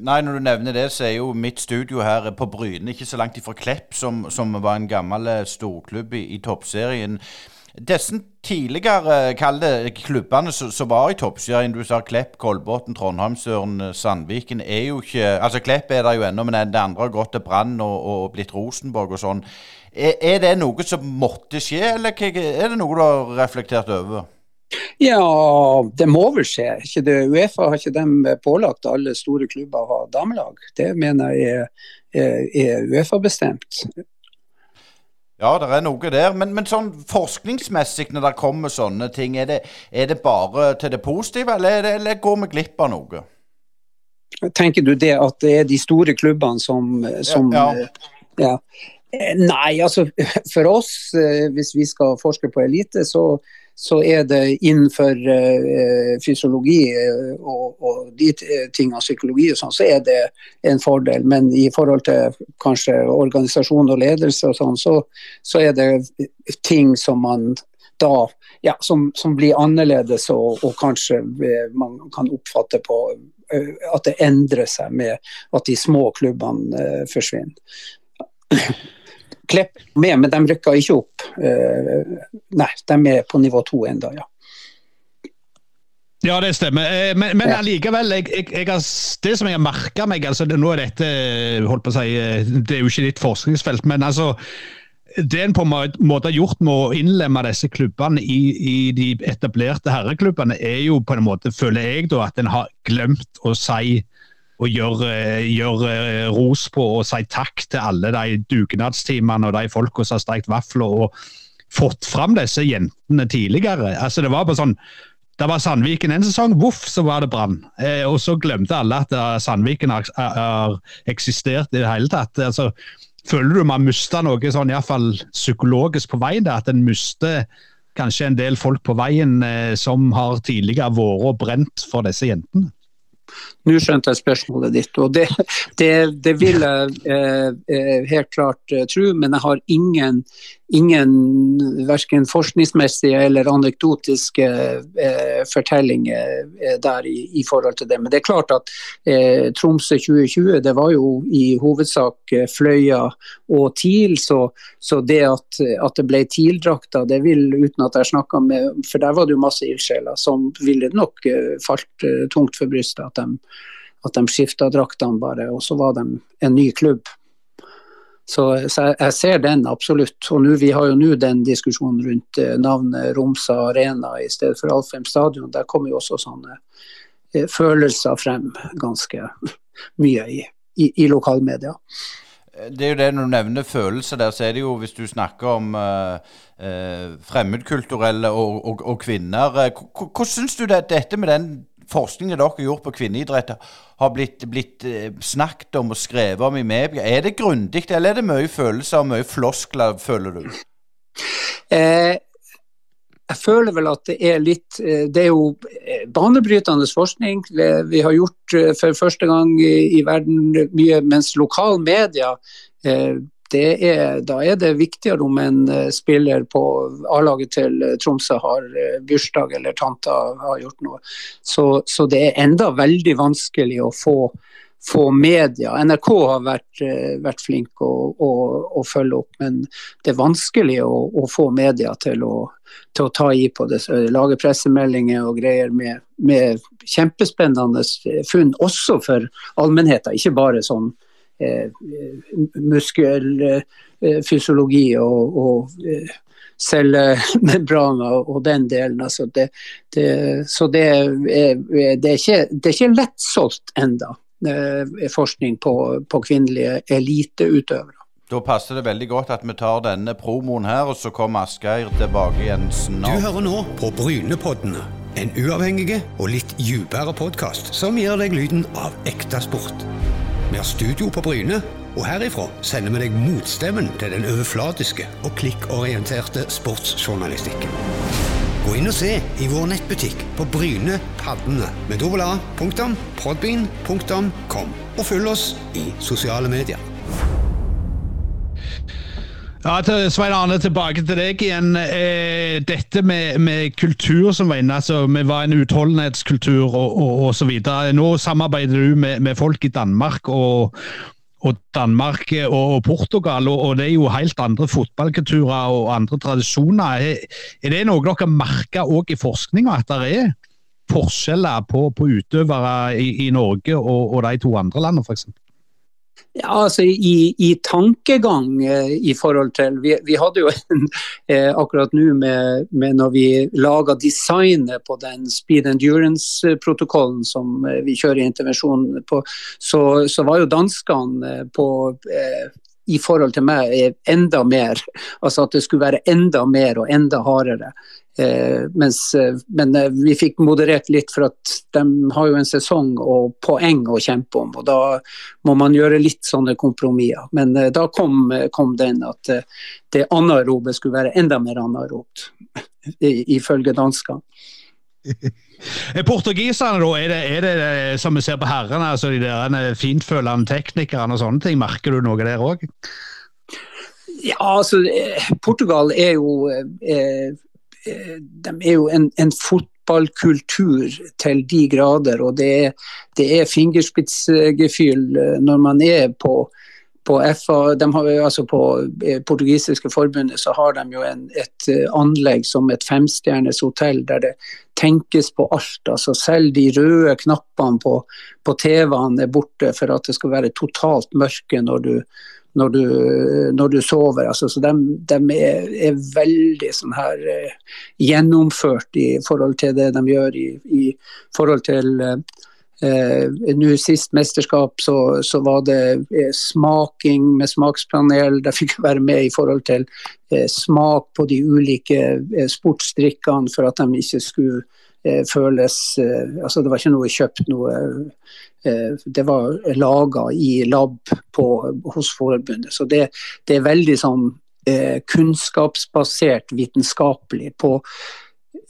Nei, Når du nevner det, så er jo mitt studio her på Bryne ikke så langt ifra Klepp, som, som var en gammel eh, storklubb i, i toppserien. Disse tidligere kalde klubbene som var i toppserien, du sa Klepp, Kolbotn, Trondheim, Søren, Sandviken, er jo ikke Altså Klepp er der jo ennå, men det andre har gått til Brann og, og, blitt Rosenborg og sånn. Er, er, det noe som måtte skje, eller er det noe du har reflektert over? Ja, det må vel skje. Ikke det, Uefa har ikke dem pålagt alle store klubber å ha damelag. Det mener jeg er, er, Uefa-bestemt. Ja, det er noe der. Men, men sånn forskningsmessig, når det kommer sånne ting, er det, er det bare til det positive, eller, det, eller, går vi glipp av noe? Tenker du det at det er de store klubbene som, som ja, ja. ja. Nei, altså for oss, eh, hvis vi skal forske på elite, så så er det innenfor uh, fysiologi eh, og, og, de tingene, psykologi og sånn, så er det en fordel. Men i forhold til kanskje organisasjon og ledelse og sånn, så, så, er det ting som man da ja, som, som blir annerledes, og, og, kanskje man kan oppfatte på at det endrer seg med at de små klubbene forsvinner. Klepp med, men de rykker ikke opp. Uh, nei, de er på nivå to ennå, ja. Ja, det stemmer. Eh, men, men allikevel, jeg, jeg, jeg har, det som jeg har merka meg altså, Nå er dette holdt på å si, eh, det er jo ikke ditt forskningsfelt, men altså det en på en måte har gjort med å innlemme disse klubbene i, i, de etablerte herreklubbene, er jo på en måte, føler jeg, da, at en har glemt å si og gjøre, eh, gjør, eh, ros på og si takk til alle de dugnadstimene og de folka som har steikt vafler og fått fram disse jentene tidligere. Altså Det var bare sånn det var Sandviken en sesong, voff, så var det Brann. Eh, og så glemte alle at uh, Sandviken har, har, eksistert i det hele tatt. Altså, føler du man mister noe sånn iallfall psykologisk på veien? At en mister kanskje en del folk på veien eh, som har tidligere vært og brent for disse jentene? Nå skjønte jeg spørsmålet ditt, og det, det, det vil jeg eh, eh helt klart eh, tro, men jeg har ingen, ingen verken forskningsmessige eller anekdotiske eh, fortellinger eh, der i, i, forhold til det. Men det er klart at eh, Tromsø 2020 det var jo i hovedsak Fløya og TIL, så, så det at, at, det ble TIL-drakta, det vil, uten at jeg snakka med For der var det jo masse ildsjeler som ville nok falt tungt for brystet. at de at de skifta draktene bare, og så var de en ny klubb. Så, så jeg, ser den absolutt. Og nu, vi har jo nå den diskusjonen rundt eh, navnet Romsa Arena i stedet for Alfheim stadion. Der kommer jo også sånne eh, følelser frem ganske mye i, i, i lokalmedia. Det er jo det når du nevner følelser der, så er det jo hvis du snakker om uh, uh, fremmedkulturelle og, og, og, kvinner. Hvordan syns du det, dette med den forskningen dere har gjort på kvinneidrett, har blitt, blitt eh, snakket om og skrevet om i media. Er det grundig, eller er det mye følelser og mye floskler, føler du? Eh, jeg føler vel at det er litt eh, Det er jo eh, banebrytende forskning. Vi har gjort for første gang i, verden mye, mens lokal media er, da er det viktigere om en eh, spiller på A-laget til eh, Tromsø har eh, bursdag eller tanta har gjort noe. Så, så, det er enda veldig vanskelig å få, få media. NRK har vært, vært flink å, å, å, følge opp, men det er vanskelig å, å få media til å, til å, ta i på det. Lage pressemeldinger og greier med, med kjempespennende funn, også for allmennheten. Ikke bare sånn muskelfysiologi eh, og, og eh, cellemembraner og den delen. Altså det, det, så det er, det, er ikke, det er ikke lettsolgt enda Eh, forskning på, på kvinnelige eliteutøvere. Da passer det veldig godt at vi tar denne promoen her, og så kommer Asgeir tilbake igjen snart. Du hører nå på Brynepoddene. En uavhengig og litt dypere podkast som gir deg lyden av ekte sport. Vi har studio på Bryne, og herifra sender vi deg motstemmen til den overflatiske og klikkorienterte sportsjournalistikken. Gå inn og se i vår nettbutikk på Bryne Paddene med dobbel a.podbean.com, og følg oss i sosiale medier. Ja, til Svein Arne, tilbake til deg igjen. Eh, dette med, med, kultur som var inne, altså vi var en utholdenhetskultur og, og, så videre. Nå samarbeider du med, med folk i Danmark og, og Danmark og Portugal, og, det er jo helt andre fotballkulturer og andre tradisjoner. Er, det noe dere merker òg i forskninga, at det er forskjeller på, på utøvere i, i Norge og, og, de to andre landene, f.eks.? Ja, altså i, i tankegang eh, i forhold til Vi, vi hadde jo en, eh, akkurat nå med, med, når vi laga designet på den speed endurance-protokollen som eh, vi kjører intervensjon på, så, så var jo danskene eh, på eh, i forhold til meg enda mer. Altså at det skulle være enda mer og enda hardere. Eh, mens, eh, men eh, vi fikk moderert litt, for at de har jo en sesong og poeng å kjempe om. og Da må man gjøre litt sånne kompromisser. Men eh, da kom, kom, den at eh, det anaerobe skulle være enda mer anaerobt, ifølge danskene. Portugiserne, da, er det, er det, som vi ser på herrene, altså de der fintfølende teknikerne og sånne ting, merker du noe der òg? Ja, altså Portugal er jo eh, Eh, de er jo en, en, fotballkultur til de grader, og det er, det er fingerspitzgefühl eh, når man er på, på FA, har, altså på eh, portugisiske forbundet så har de jo en, et anlegg som et femstjernes hotell der det tenkes på alt. altså Selv de røde knappene på, på TV-ene er borte for at det skal være totalt mørke når du når du, når du sover. Altså, så de, de er, er, veldig sånn her eh, gjennomført i forhold til det de gjør i, i forhold til eh, Nå sist mesterskap så, så, var det eh, smaking med smakspanel. De fikk være med i forhold til eh, smak på de ulike eh, sportsdrikkene for at de ikke skulle føles Altså det var ikke noe kjøpt noe Eh, det var laga i lab på, hos forbundet. Så det, det er veldig sånn eh, kunnskapsbasert, vitenskapelig. På,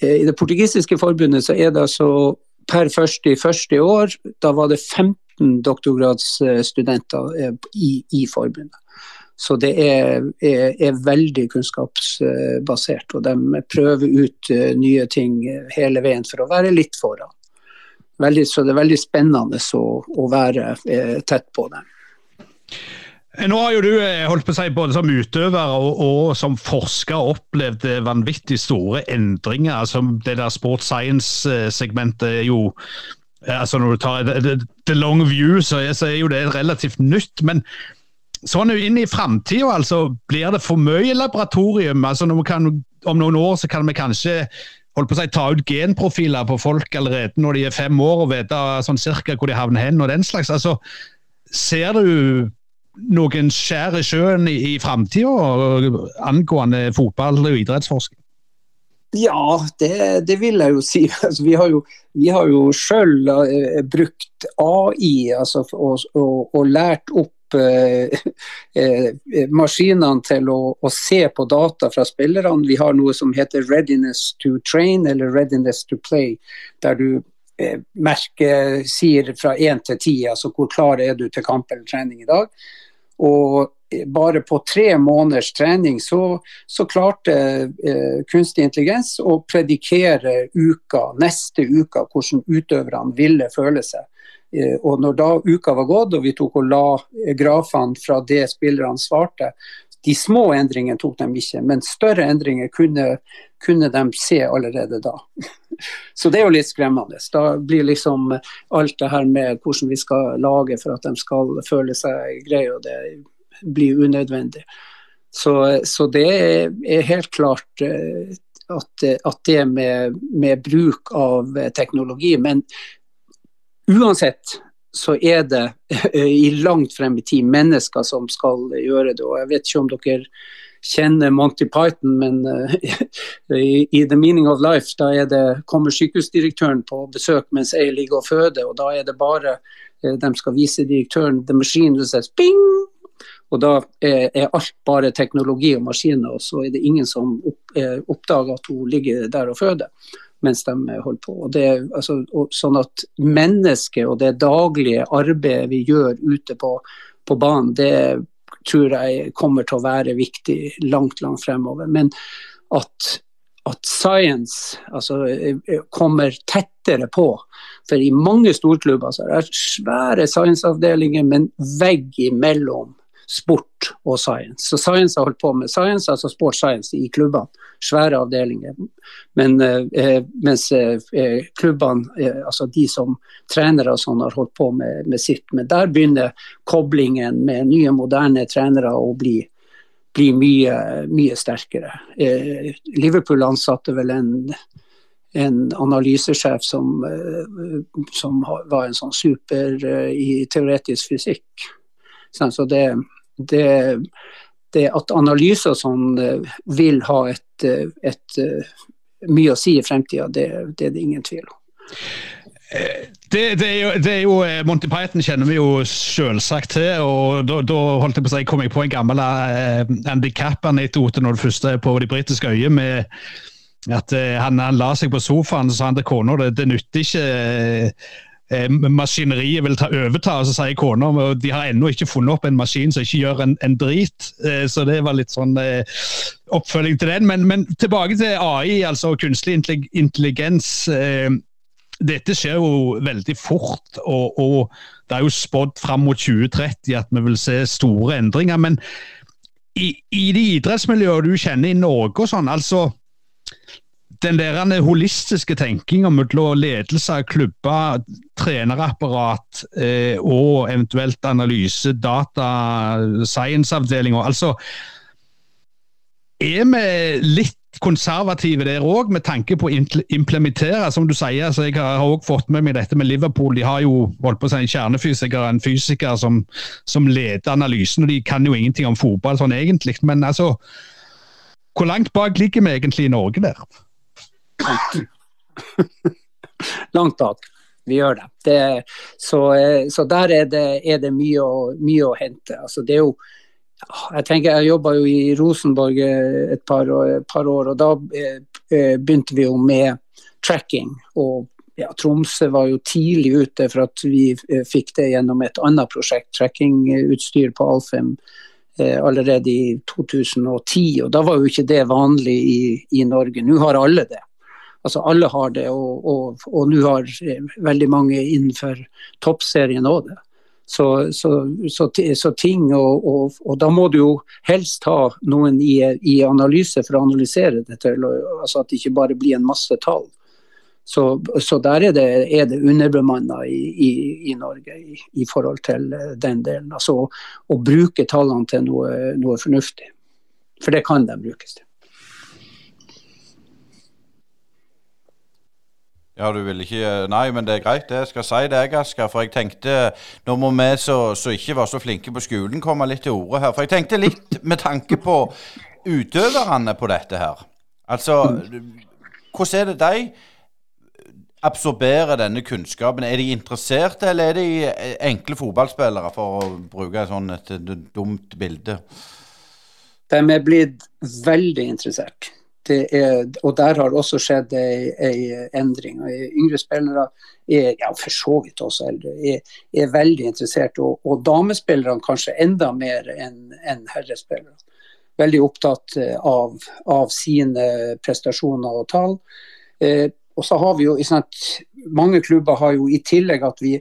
eh, I det portugisiske forbundet så er det altså per første i første år, da var det 15 doktorgradsstudenter eh, i, i forbundet. Så det er, er, er, veldig kunnskapsbasert, og de prøver ut uh, nye ting hele veien for å være litt foran. Veldig, så det er veldig spennende å, å være eh, tett på. Eh, nå har jo du eh, holdt på å si, både som utøver og, og som forsker opplevd eh, vanvittig store endringer. altså Det der sports science-segmentet er jo altså Når du tar the, long view, så er, jo det relativt nytt. Men sånn inn i framtida, altså, blir det for mye laboratorium? altså kan, Om noen år så kan vi kanskje holdt på å si, ta ut genprofiler på folk allerede når de er fem år og vite sånn cirka hvor de havner hen og den slags. Altså, ser du noen skjær i sjøen i, i framtida angående fotball og idrettsforskning? Ja, det, det, vil jeg jo si. Altså, vi har jo, vi sjøl uh, brukt AI altså, og, og, og, lært opp Eh, eh, maskinene til å, å, se på data fra spillerne. Vi har noe som heter 'readiness to train' eller 'readiness to play', der du eh, merker, sier fra én til ti, altså hvor klar er du til kamp eller trening i dag. Og bare på tre måneders trening så, så klarte eh, kunstig intelligens å predikere uka, neste uka, hvordan utøverne ville føle seg Eh, og når da uka var gått og vi tok og la grafene fra det spillerne svarte, de små endringene tok de ikke, men større endringer kunne, kunne de se allerede da. Så det er jo litt skremmende. Da blir liksom alt det her med hvordan vi skal lage for at de skal føle seg greie, og det blir unødvendig. Så, så det er helt klart eh, at, at det med, med, bruk av teknologi Men uansett så er det i langt frem i tid mennesker som skal gjøre det. Og jeg vet ikke om dere kjenner Monty Python, men uh, i, The Meaning of Life da det, kommer sykehusdirektøren på besøk mens jeg ligger og føder, og da er det bare uh, de skal vise direktøren the machine, og says bing! Og da er, er, alt bare teknologi og maskiner, og så er det ingen som opp, uh, oppdager at hun ligger der og føder mens de holder på. Og det, altså, og sånn at mennesket og det daglige arbeidet vi gjør ute på, på banen, det tror jeg kommer til å være viktig langt, langt fremover. Men at, at science altså, kommer tettere på. For i mange storklubber så er det svære science-avdelinger, men vegg imellom sport og science. Så science har holdt på med science, altså sport science i klubbene. Svære avdelinger. Men, eh, mens eh, klubbene, eh, altså de som trenere og sånn, har holdt på med, med, sitt. Men der begynner koblingen med nye, moderne trenere å bli, bli mye, mye sterkere. Eh, Liverpool ansatte vel en en analysesjef som, eh, som, var en sånn super eh, i teoretisk fysikk. Så det, det, det at analyser som eh, vil ha et, eh, et, eh, mye å si i fremtida, det, det, er det ingen tvil om. Det, det, er jo, det, er jo, Monty Python kjenner vi jo selvsagt til. og Da, da holdt jeg på å si, kom jeg på en gammel uh, Andy Kapp-anekdote når det første på de britiske øyene. med at uh, han, han, la seg på sofaen og sa han til kona det, det nytter ikke uh, Eh, maskineriet vil ta overta. Og så sier kona at de har ennå ikke funnet opp en maskin som ikke gjør en, en drit. Eh, så det var litt sånn eh, oppfølging til den. Men, men, tilbake til AI, altså kunstig intelligens. Dette skjer jo veldig fort, og, og det er jo spådd fram mot 2030 at vi vil se store endringer. Men i, i de idrettsmiljøene du kjenner i Norge og sånn, altså den der holistiske tenkinga mellom ledelse av klubber, trenerapparat eh, og eventuelt analyse, data, science-avdelinga. altså, Er vi litt konservative der òg, med tanke på å implementere, som du sier. så Jeg har òg fått med meg dette med Liverpool. De har jo holdt på å si en kjernefysiker en fysiker som, som leder analysen. og De kan jo ingenting om fotball sånn egentlig. Men altså, hvor langt bak ligger vi egentlig i Norge der? Langt bak. Vi gjør det. det så, eh, så, der er det, er det mye, å, mye, å, hente. Altså, det er jo jeg tenker jeg jobba jo i Rosenborg et par, et par, år, og da eh, eh, begynte vi jo med tracking. Og ja, Tromsø var jo tidlig ute for at vi eh, fikk det gjennom et annet prosjekt, trackingutstyr på Alfheim eh, allerede i 2010. Og da var jo ikke det vanlig i, i Norge. Nå har alle det. Altså Alle har det, og, og, og nå har veldig mange innenfor toppserien òg det. Så, så, så, så, ting, og, og, da må du jo helst ha noen i, i analyse for å analysere det til, altså at det ikke bare blir en masse tall. Så, der er det, er det underbemanna i, i, i, Norge i, forhold til den delen. Altså å bruke tallene til noe, noe fornuftig. For det kan de brukes til. Ja, du vil ikke Nei, men det er greit, det. Jeg skal si det, jeg, Asker. For jeg tenkte Nå må vi som ikke var så flinke på skolen, komme litt til orde her. For jeg tenkte litt med tanke på utøverne på dette her. Altså, hvordan er det de absorberer denne kunnskapen? Er de interesserte, eller er de enkle fotballspillere, for å bruke et sånt dumt bilde? De er blitt veldig interessert er, og der har også skjedd en endring. Yngre spillere, er, ja, for så vidt også eldre, er, er veldig interessert. Og, og, damespillerne kanskje enda mer enn en herrespillere. Veldig opptatt eh, av, av, sine prestasjoner og tall. Eh, og så har vi jo, sant, Mange klubber har jo i tillegg at, vi,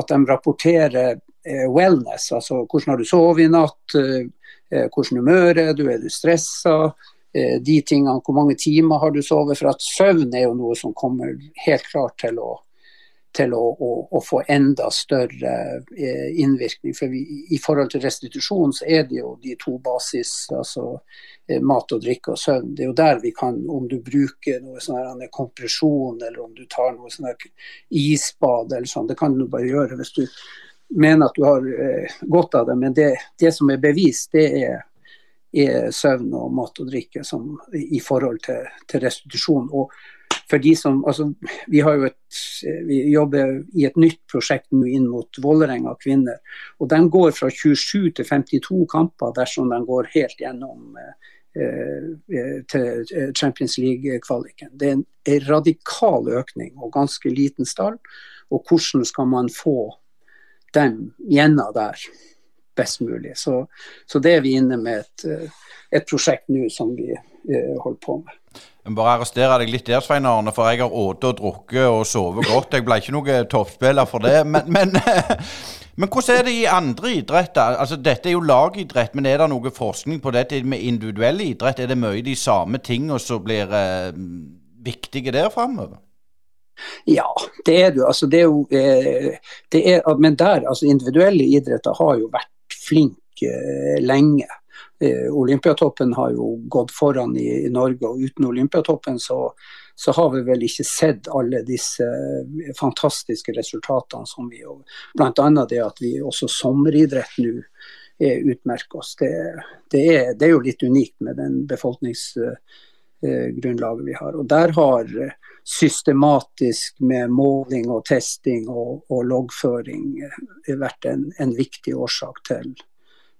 at de rapporterer eh, wellness, altså hvordan har du sovet i natt, eh, hvordan humør er du, er du stressa, de tingene, hvor mange timer har du sovet. For at søvn er jo noe som kommer helt klart til å til å, å, å, få enda større eh, innvirkning. For vi, I forhold til restitusjon så er det jo de to basis, altså eh, mat og drikke og søvn. Det er jo der vi kan, om du bruker noe sånn kompresjon eller om du tar noe sånn isbad eller sånn, det kan du bare gjøre hvis du mener at du har eh, godt av det. Men det, det som er bevist, det er søvn og mat og drikke som, i forhold til, til restitusjon. Og for de som altså, vi, har jo et, vi jobber i et nytt prosjekt nå inn mot Vålerenga kvinner. og De går fra 27 til 52 kamper dersom de går helt gjennom eh, eh til eh, Champions League-kvaliken. Det er en, radikal økning og ganske liten stall. Og hvordan skal man få dem gjennom der best mulig. Så, så det er vi inne med et, eh, et prosjekt nå som vi eh, holder på med. Jeg må bare arrestere deg litt der, Svein Arne, for jeg har åte og drukket og sovet godt. Jeg ble ikke noen toppspiller for det. Men, men, men, hvordan er det i andre idretter? Altså, Dette er jo lagidrett, men er det noe forskning på dette med individuell idrett? Er det mye de samme tingene som blir eh, viktige der framover? Ja, det er du. Altså, det er jo eh, det er, men der, altså individuelle idretter har jo vært flinke eh, lenge. Eh, Olympiatoppen har jo gått foran i, Norge, og uten Olympiatoppen så, så, har vi vel ikke sett alle disse eh, fantastiske resultatene som vi jo Bl.a. det at vi også sommeridrett nå utmerker oss. Det, det, er, det, er, jo litt unikt med den befolkningsgrunnlaget vi har. Og der har systematisk med måling og testing og, og loggføring vært en, en viktig årsak til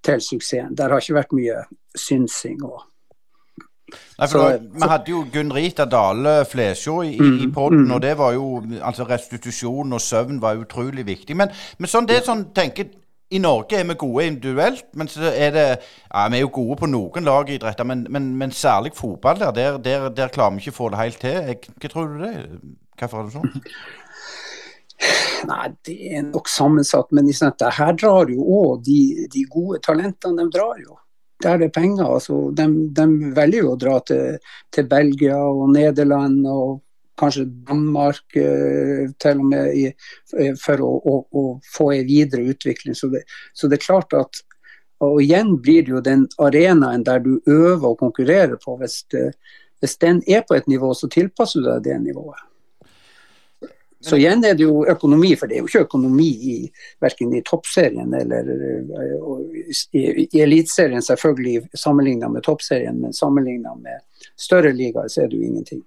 til suksessen. Der har ikke vært mye synsing og Nei, for så, da, Vi hadde jo Gunn Rita Dale Flesjå i, mm, i poden, mm. og det var jo altså restitusjon og søvn var utrolig viktig. Men, men sånn, det sånn tenker i Norge er vi gode individuelt, men så er det ja, Vi er jo gode på noen lagidretter, men, men, men særlig fotball der, der, der, der klarer vi ikke å få det helt til. Hva tror du det? Hvorfor er det sånn? Nei, det er nok sammensatt. Men liksom, her drar jo òg de, de, gode talentene. De drar jo. Der det er penger. Altså, de, de velger jo å dra til, til, Belgia og Nederland og kanskje Danmark eh, til og med i, eh, for å, å, å, få en videre utvikling. Så det, så det er klart at og igjen blir det jo den arenaen der du øver og konkurrerer på. Hvis, det, hvis den er på et nivå, så tilpasser du deg det nivået. Så igjen er det jo økonomi, for det er jo ikke økonomi i verken i toppserien eller eh, i, i eliteserien, selvfølgelig sammenligna med toppserien, men sammenligna med større ligaer, så er det jo ingenting.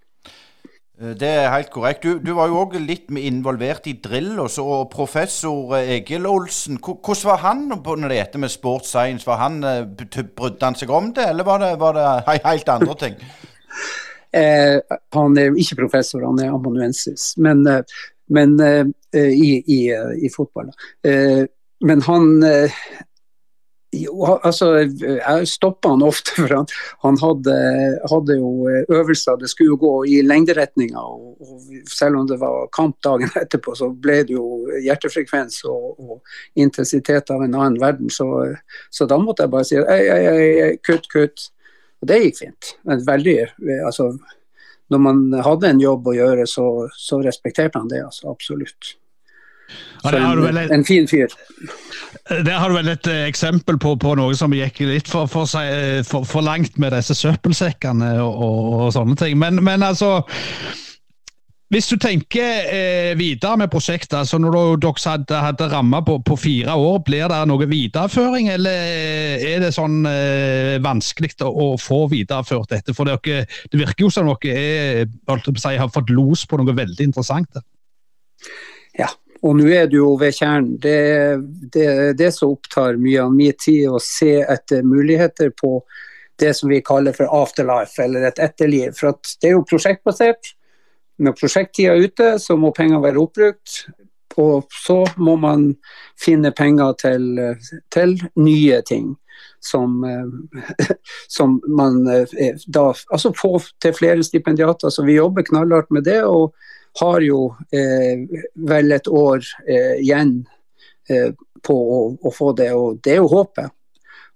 Eh, det er helt korrekt. Du, du var jo òg litt involvert i drill. Og professor eh, Egil Olsen, hvordan var han når det heter med sports science? Var han, Brydde han seg om det, eller var det, var det helt andre ting? Eh, han er jo ikke professor, han er amanuensis, men, eh, men eh, i, i, i, fotball. Eh, men han eh, jo, altså, jeg stoppa han ofte, for han, han hadde, hadde, jo øvelser. Det skulle jo gå i lengderetninga. Og, og, selv om det var kamp dagen etterpå, så ble det jo hjertefrekvens og, og intensitet av en annen verden. Så, så da måtte jeg bare si ei, ei, ei, kutt, kutt. Og det gikk fint. Men veldig, altså, når man hadde en jobb å gjøre, så, så respekterte han det, altså, absolutt. Så en, en, fin fyr. Der har du vel et eh, eksempel på, på noe som gikk litt for, for, for, for langt med disse søppelsekkene og, og, og sånne ting. Men, men altså hvis du tenker eh, videre med prosjektet, altså når dere hadde, hadde ramma på, på, fire år, blir det noe videreføring, eller er det sånn eh, vanskelig å, å, få videreført dette? For dere, det virker jo som dere er, si, har fått los på noe veldig interessant. Ja, og nå er du jo ved kjernen. Det er det, det, som opptar mye av min tid, å se etter muligheter på det som vi kaller for afterlife, eller et etterliv. For det er jo prosjektbasert. Når prosjekttida er ute, så må penger være oppbrukt. Og så må man finne penger til, til nye ting. som, som man da Altså få til flere stipendiater. Så vi jobber knallhardt med det, og har jo vel et år igjen på å, å, få det. Og det er jo håpet.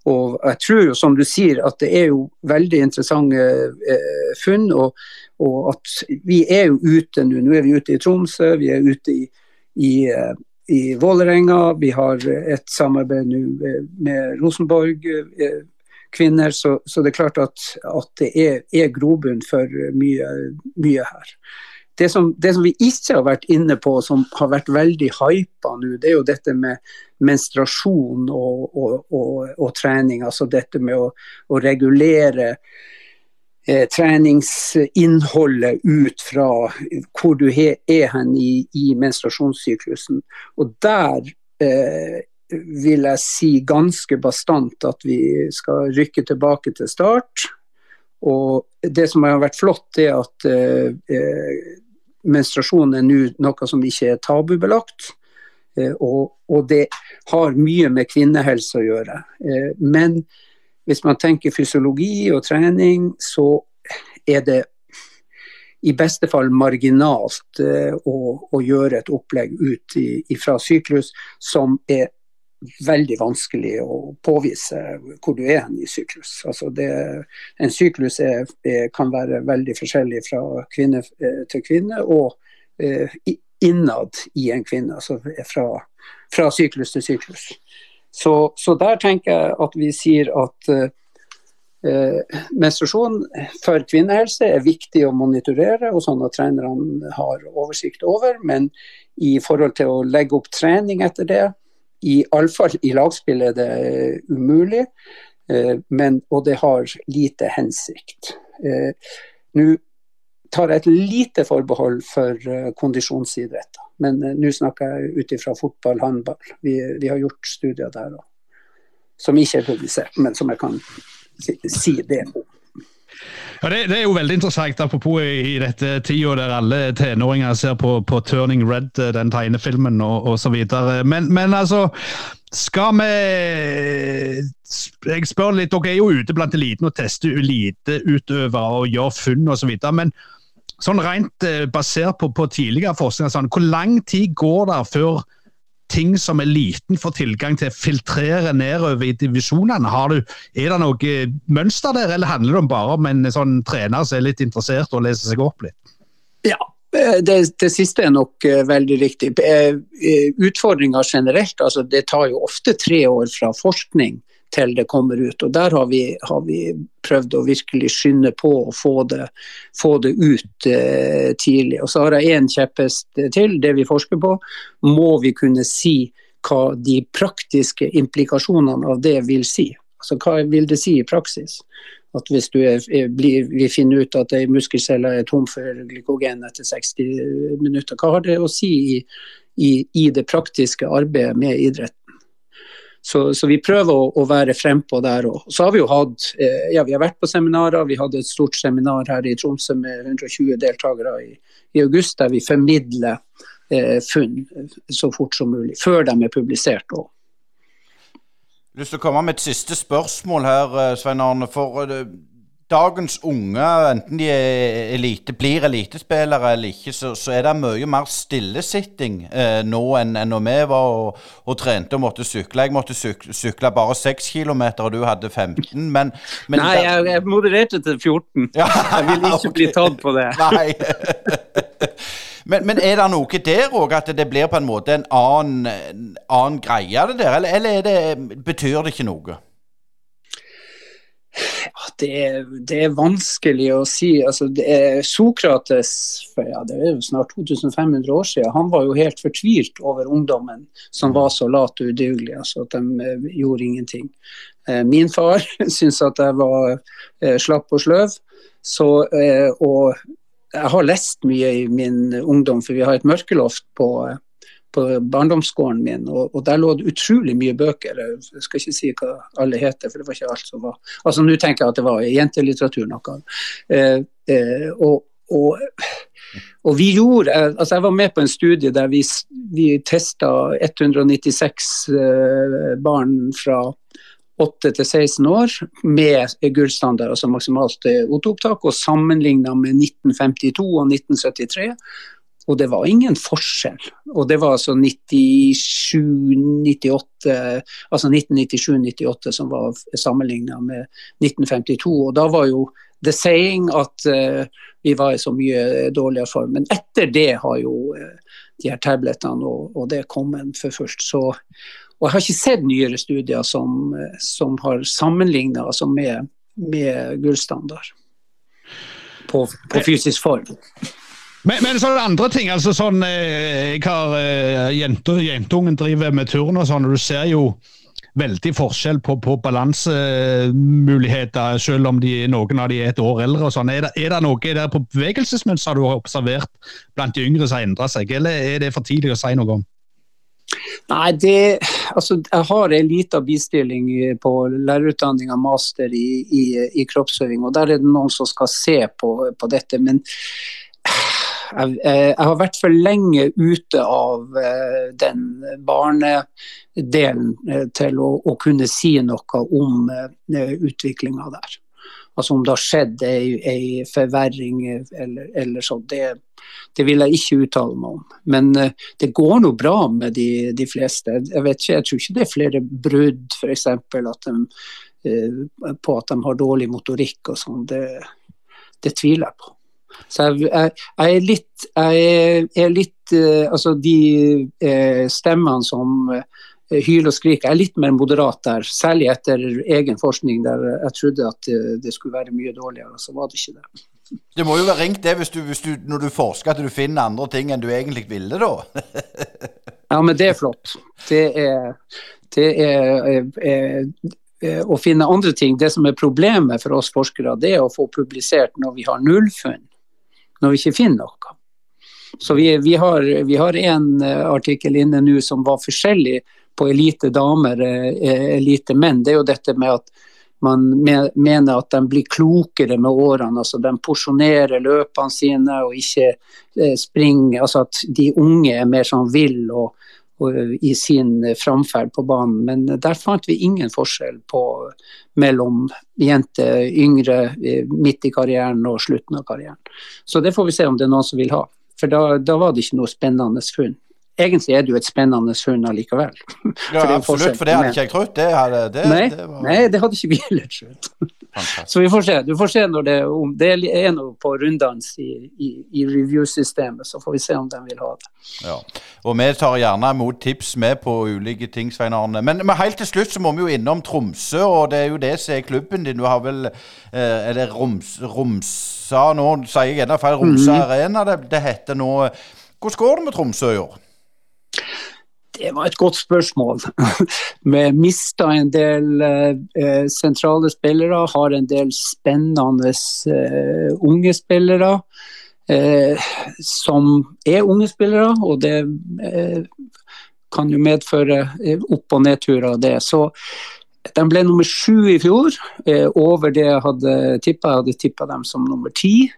Og jeg tror jo, som du sier, at det er jo veldig interessante eh, funn. Og, og, at vi er jo ute nå. Nå er vi ute i Tromsø, vi er ute i, i, eh, i Vålerenga. Vi har et samarbeid nå med Rosenborg eh, kvinner. Så, så, det er klart at, at det er, er grobunn for mye, mye her. Det som, det som, vi ikke har vært inne på, som har vært veldig hypa nå, det er jo dette med menstruasjon og, og, og, og trening. Altså dette med å, å regulere eh, treningsinnholdet ut fra hvor du he, er hen i, i menstruasjonssyklusen. Og der eh, vil jeg si ganske bastant at vi skal rykke tilbake til start. Og det som har vært flott, er at eh, eh menstruasjon er nå noe som ikke er tabubelagt. Eh, og, og, det har mye med kvinnehelse å gjøre. Eh, men hvis man tenker fysiologi og trening, så er det i beste fall marginalt eh, å, å gjøre et opplegg ut i, fra syklus som er veldig vanskelig å påvise hvor du er i syklus. Altså det, en syklus er, kan være veldig forskjellig fra kvinne til kvinne, og eh, innad i en kvinne. Altså fra, fra syklus til syklus. Så, så, der tenker jeg at vi sier at eh, menstruasjon for kvinnehelse er viktig å monitorere, og sånn at trenerne har oversikt over. Men i forhold til å legge opp trening etter det, i alle fall i lagspill er det umulig. Eh, men, og det har lite hensikt. Eh, Nå tar jeg et lite forbehold for uh, kondisjonsidretter. Men nå snakker jeg ut ifra fotball, håndball. Vi, vi, har gjort studier der òg. Som ikke er publisert, men som jeg kan si det om. Ja, det, det, er jo veldig interessant, apropos i, i dette tida der alle tenåringer ser på, på, 'Turning Red', eh, den tegnefilmen og osv. Men, men altså skal vi Jeg spør litt, Dere er jo ute blant eliten og tester eliteutøvere og gjør funn osv. Men sånn rent eh, basert på, på tidligere forskning, sånn, hvor lang tid går det før ting som er liten får tilgang til filtrere nedover i divisjonene? Er det noe mønster der, eller handler det bare om en sånn trener som er litt interessert og leser seg opp litt? Ja, eh, det, det, siste er nok uh, veldig riktig. Uh, Utfordringer generelt, altså det tar jo ofte tre år fra forskning til det kommer ut. Og Der har vi, har vi prøvd å virkelig skynde på å få det, få det ut eh, tidlig. Og Så har jeg én kjepphest til. Det vi forsker på, må vi kunne si hva de praktiske implikasjonene av det vil si. Altså Hva vil det si i praksis? At hvis er, blir, vi finner ut at ei muskelcelle er tom for glykogen etter 60 minutter, hva har det å si i, i, i det praktiske arbeidet med idrett? Så, så, vi prøver å, å være frempå der òg. Så har vi jo hatt eh, ja, vi har vært på seminarer. Vi hadde et stort seminar her i Tromsø med 120 deltakere i, i august, der vi formidler eh, funn så fort som mulig. Før de er publisert òg. Lyst til å komme med et siste spørsmål her, eh, Svein Arne. For eh, dagens unge, enten de elite, blir elitespillere eller ikke, så, så, er det mye mer stillesitting eh, nå enn, enn når vi var og, og, trente og måtte sykle. Jeg måtte sykle, sykle bare 6 km, og du hadde 15. Men, men Nei, jeg, jeg, modererte til 14. Ja, jeg vil ikke okay. bli tatt på det. Nei. Men, men, er det noe der òg, at det blir på en måte en annen, annen greie, det der? Eller, eller det, betyr det ikke noe? Det er, det er, vanskelig å si. Altså, Sokrates, for ja, det er jo snart 2500 år siden, han var jo helt fortvilt over ungdommen som var så lat og udugelig. Altså, at de uh, gjorde ingenting. Uh, min far syntes at jeg var uh, slapp og sløv. Så, og jeg har lest mye i min ungdom, for vi har et mørkeloft på på barndomsgården min, og, og, der lå det utrolig mye bøker. Jeg skal ikke si hva alle heter, for det var ikke alt som var Altså Nå tenker jeg at det var jentelitteratur noe. Eh, eh, og, og, og, vi gjorde altså Jeg var med på en studie der vi, vi testa 196 eh, barn fra 8 til 16 år med gullstandard, altså maksimalt O2-opptak, og sammenligna med 1952 og 1973. Og det var ingen forskjell. Og det var altså 97-98, altså 1997-98 som var sammenligna med 1952. Og da var jo the saying at uh, vi var i så mye dårligere form. Men etter det har jo uh, de her tablettene og, og det kommet for først. Så, og jeg har ikke sett nyere studier som, som har sammenligna altså med, med gullstandard på, på fysisk form. Men, men det andre ting. altså sånn, eh, Jeg har jente, Jentungen driver med turn og sånn, og du ser jo veldig forskjell på, på balansemuligheter, selv om de, noen av de er et år eldre. og sånn. Er er det noe der på bevegelsesmønster du har observert blant de yngre som har endra seg, eller er det for tidlig å si noe om? Nei, det, altså, Jeg har en liten bistilling på lærerutdanninga, master i, i, i, kroppsøving. og Der er det noen som skal se på, på dette. Men jeg, jeg, har vært for lenge ute av uh, den barnedelen uh, til å, å, kunne si noe om eh, utviklinga der. Altså om det har skjedd ei, forverring eller, eller sånn. Det, det, vil jeg ikke uttale meg om. Men uh, det går nå bra med de, de, fleste. Jeg, ikke, jeg tror ikke det er flere brudd, f.eks. Uh, på at de har dårlig motorikk og sånn. Det, det tviler jeg på. Så jeg, jeg, jeg er litt, jeg er litt uh, Altså de uh, stemmene som uh, hyler og skriker, jeg er litt mer moderat der. Særlig etter egen forskning der jeg trodde at det skulle være mye dårligere. Så var det ikke det. Det må jo være ringt det hvis du, hvis du, når du forsker at du finner andre ting enn du egentlig ville, da. ja, men det er flott. Det er, det er, er å finne andre ting. Det som er problemet for oss forskere, det er å få publisert når vi har nullfunn når vi ikke finner noe. Så vi, vi, har, vi en eh, artikkel inne nå som var forskjellig på elite damer, eh, elite menn. Det er jo dette med at man mener at de blir klokere med årene. altså De porsjonerer løpene sine og ikke eh, springer. altså At de unge er mer sånn vill og i sin framferd på banen. Men der fant vi ingen forskjell på mellom jenter yngre midt i karrieren og slutten av karrieren. Så det får vi se om det er noen som vil ha. For da, da var det ikke noe spennende funn. Egentlig er det jo et spennende hund allikevel. Ja, absolutt, for det hadde ikke jeg trodd. Det hadde, det, nei, det var... nei, det hadde ikke vi heller trodd. Så vi får se. Du får se når det, om det er noe på runddans i, i, i review-systemet, så får vi se om de vil ha det. Ja, og vi tar gjerne imot tips med på ulike ting, Svein Arne. Men, men, helt til slutt så må vi jo innom Tromsø, og det er jo det som er klubben din. Du har vel eh, Er det Roms, Romsa nå, sier jeg enda feil, Romsa mm. Arena det, det heter nå. Hvordan går det med Tromsø i år? Det var et godt spørsmål. Vi mista en del eh, sentrale spillere, har en del spennende eh, unge spillere. Eh, som er unge spillere, og det eh, kan jo medføre eh, opp- og nedturer av det. Så de ble nummer sju i fjor, eh, over det jeg hadde tippa. Jeg hadde tippa dem som nummer ti.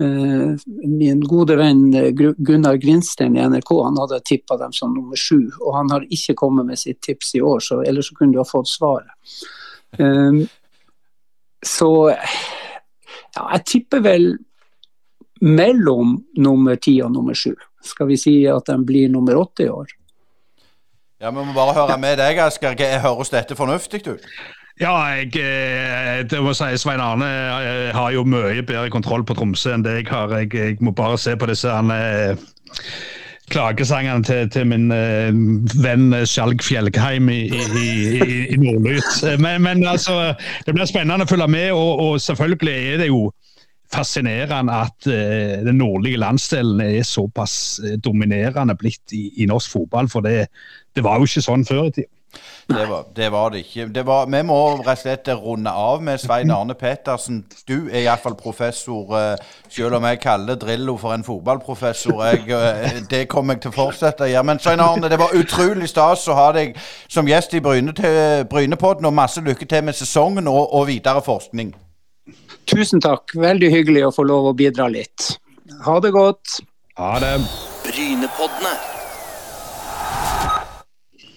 Eh, min gode venn eh, Gunnar Grinstein i NRK han hadde tippa dem som nummer sju, og han har ikke kommet med sitt tips i år, så ellers så kunne du ha fått svaret. Um, så ja, jeg tipper vel mellom nummer ti og nummer sju. Skal vi si at de blir nummer åtte i år? Ja, Vi må bare høre med deg, Asker. Høres dette fornuftig ut? Ja, jeg, eh, det må si Svein Arne eh, har jo mye bedre kontroll på Tromsø enn det jeg har. Jeg, jeg må bare se på disse han, eh, klagesangene til, til, min venn Skjalg Fjellheim i, i, i, i Nordlys. Men, men, altså, det blir spennende å følge med, og, og selvfølgelig er det jo fascinerende at uh, den nordlige landsdelen er såpass dominerende blitt i, i norsk fotball. For det, det, var jo ikke sånn før i tida. Det var, det var, det ikke. Det var, vi må rett og slett runde av med Svein Arne Petersen. Du er iallfall professor, uh, selv om jeg kaller Drillo for en fotballprofessor. Jeg, uh, det kommer jeg til å fortsette å gjøre. Men Svein Arne, det var utrolig stas å ha deg som gjest i Brynepodden, og masse lykke til med sesongen og, og videre forskning. Tusen takk. Veldig hyggelig å få lov å bidra litt. Ha det godt. Ha det. Brynepoddene.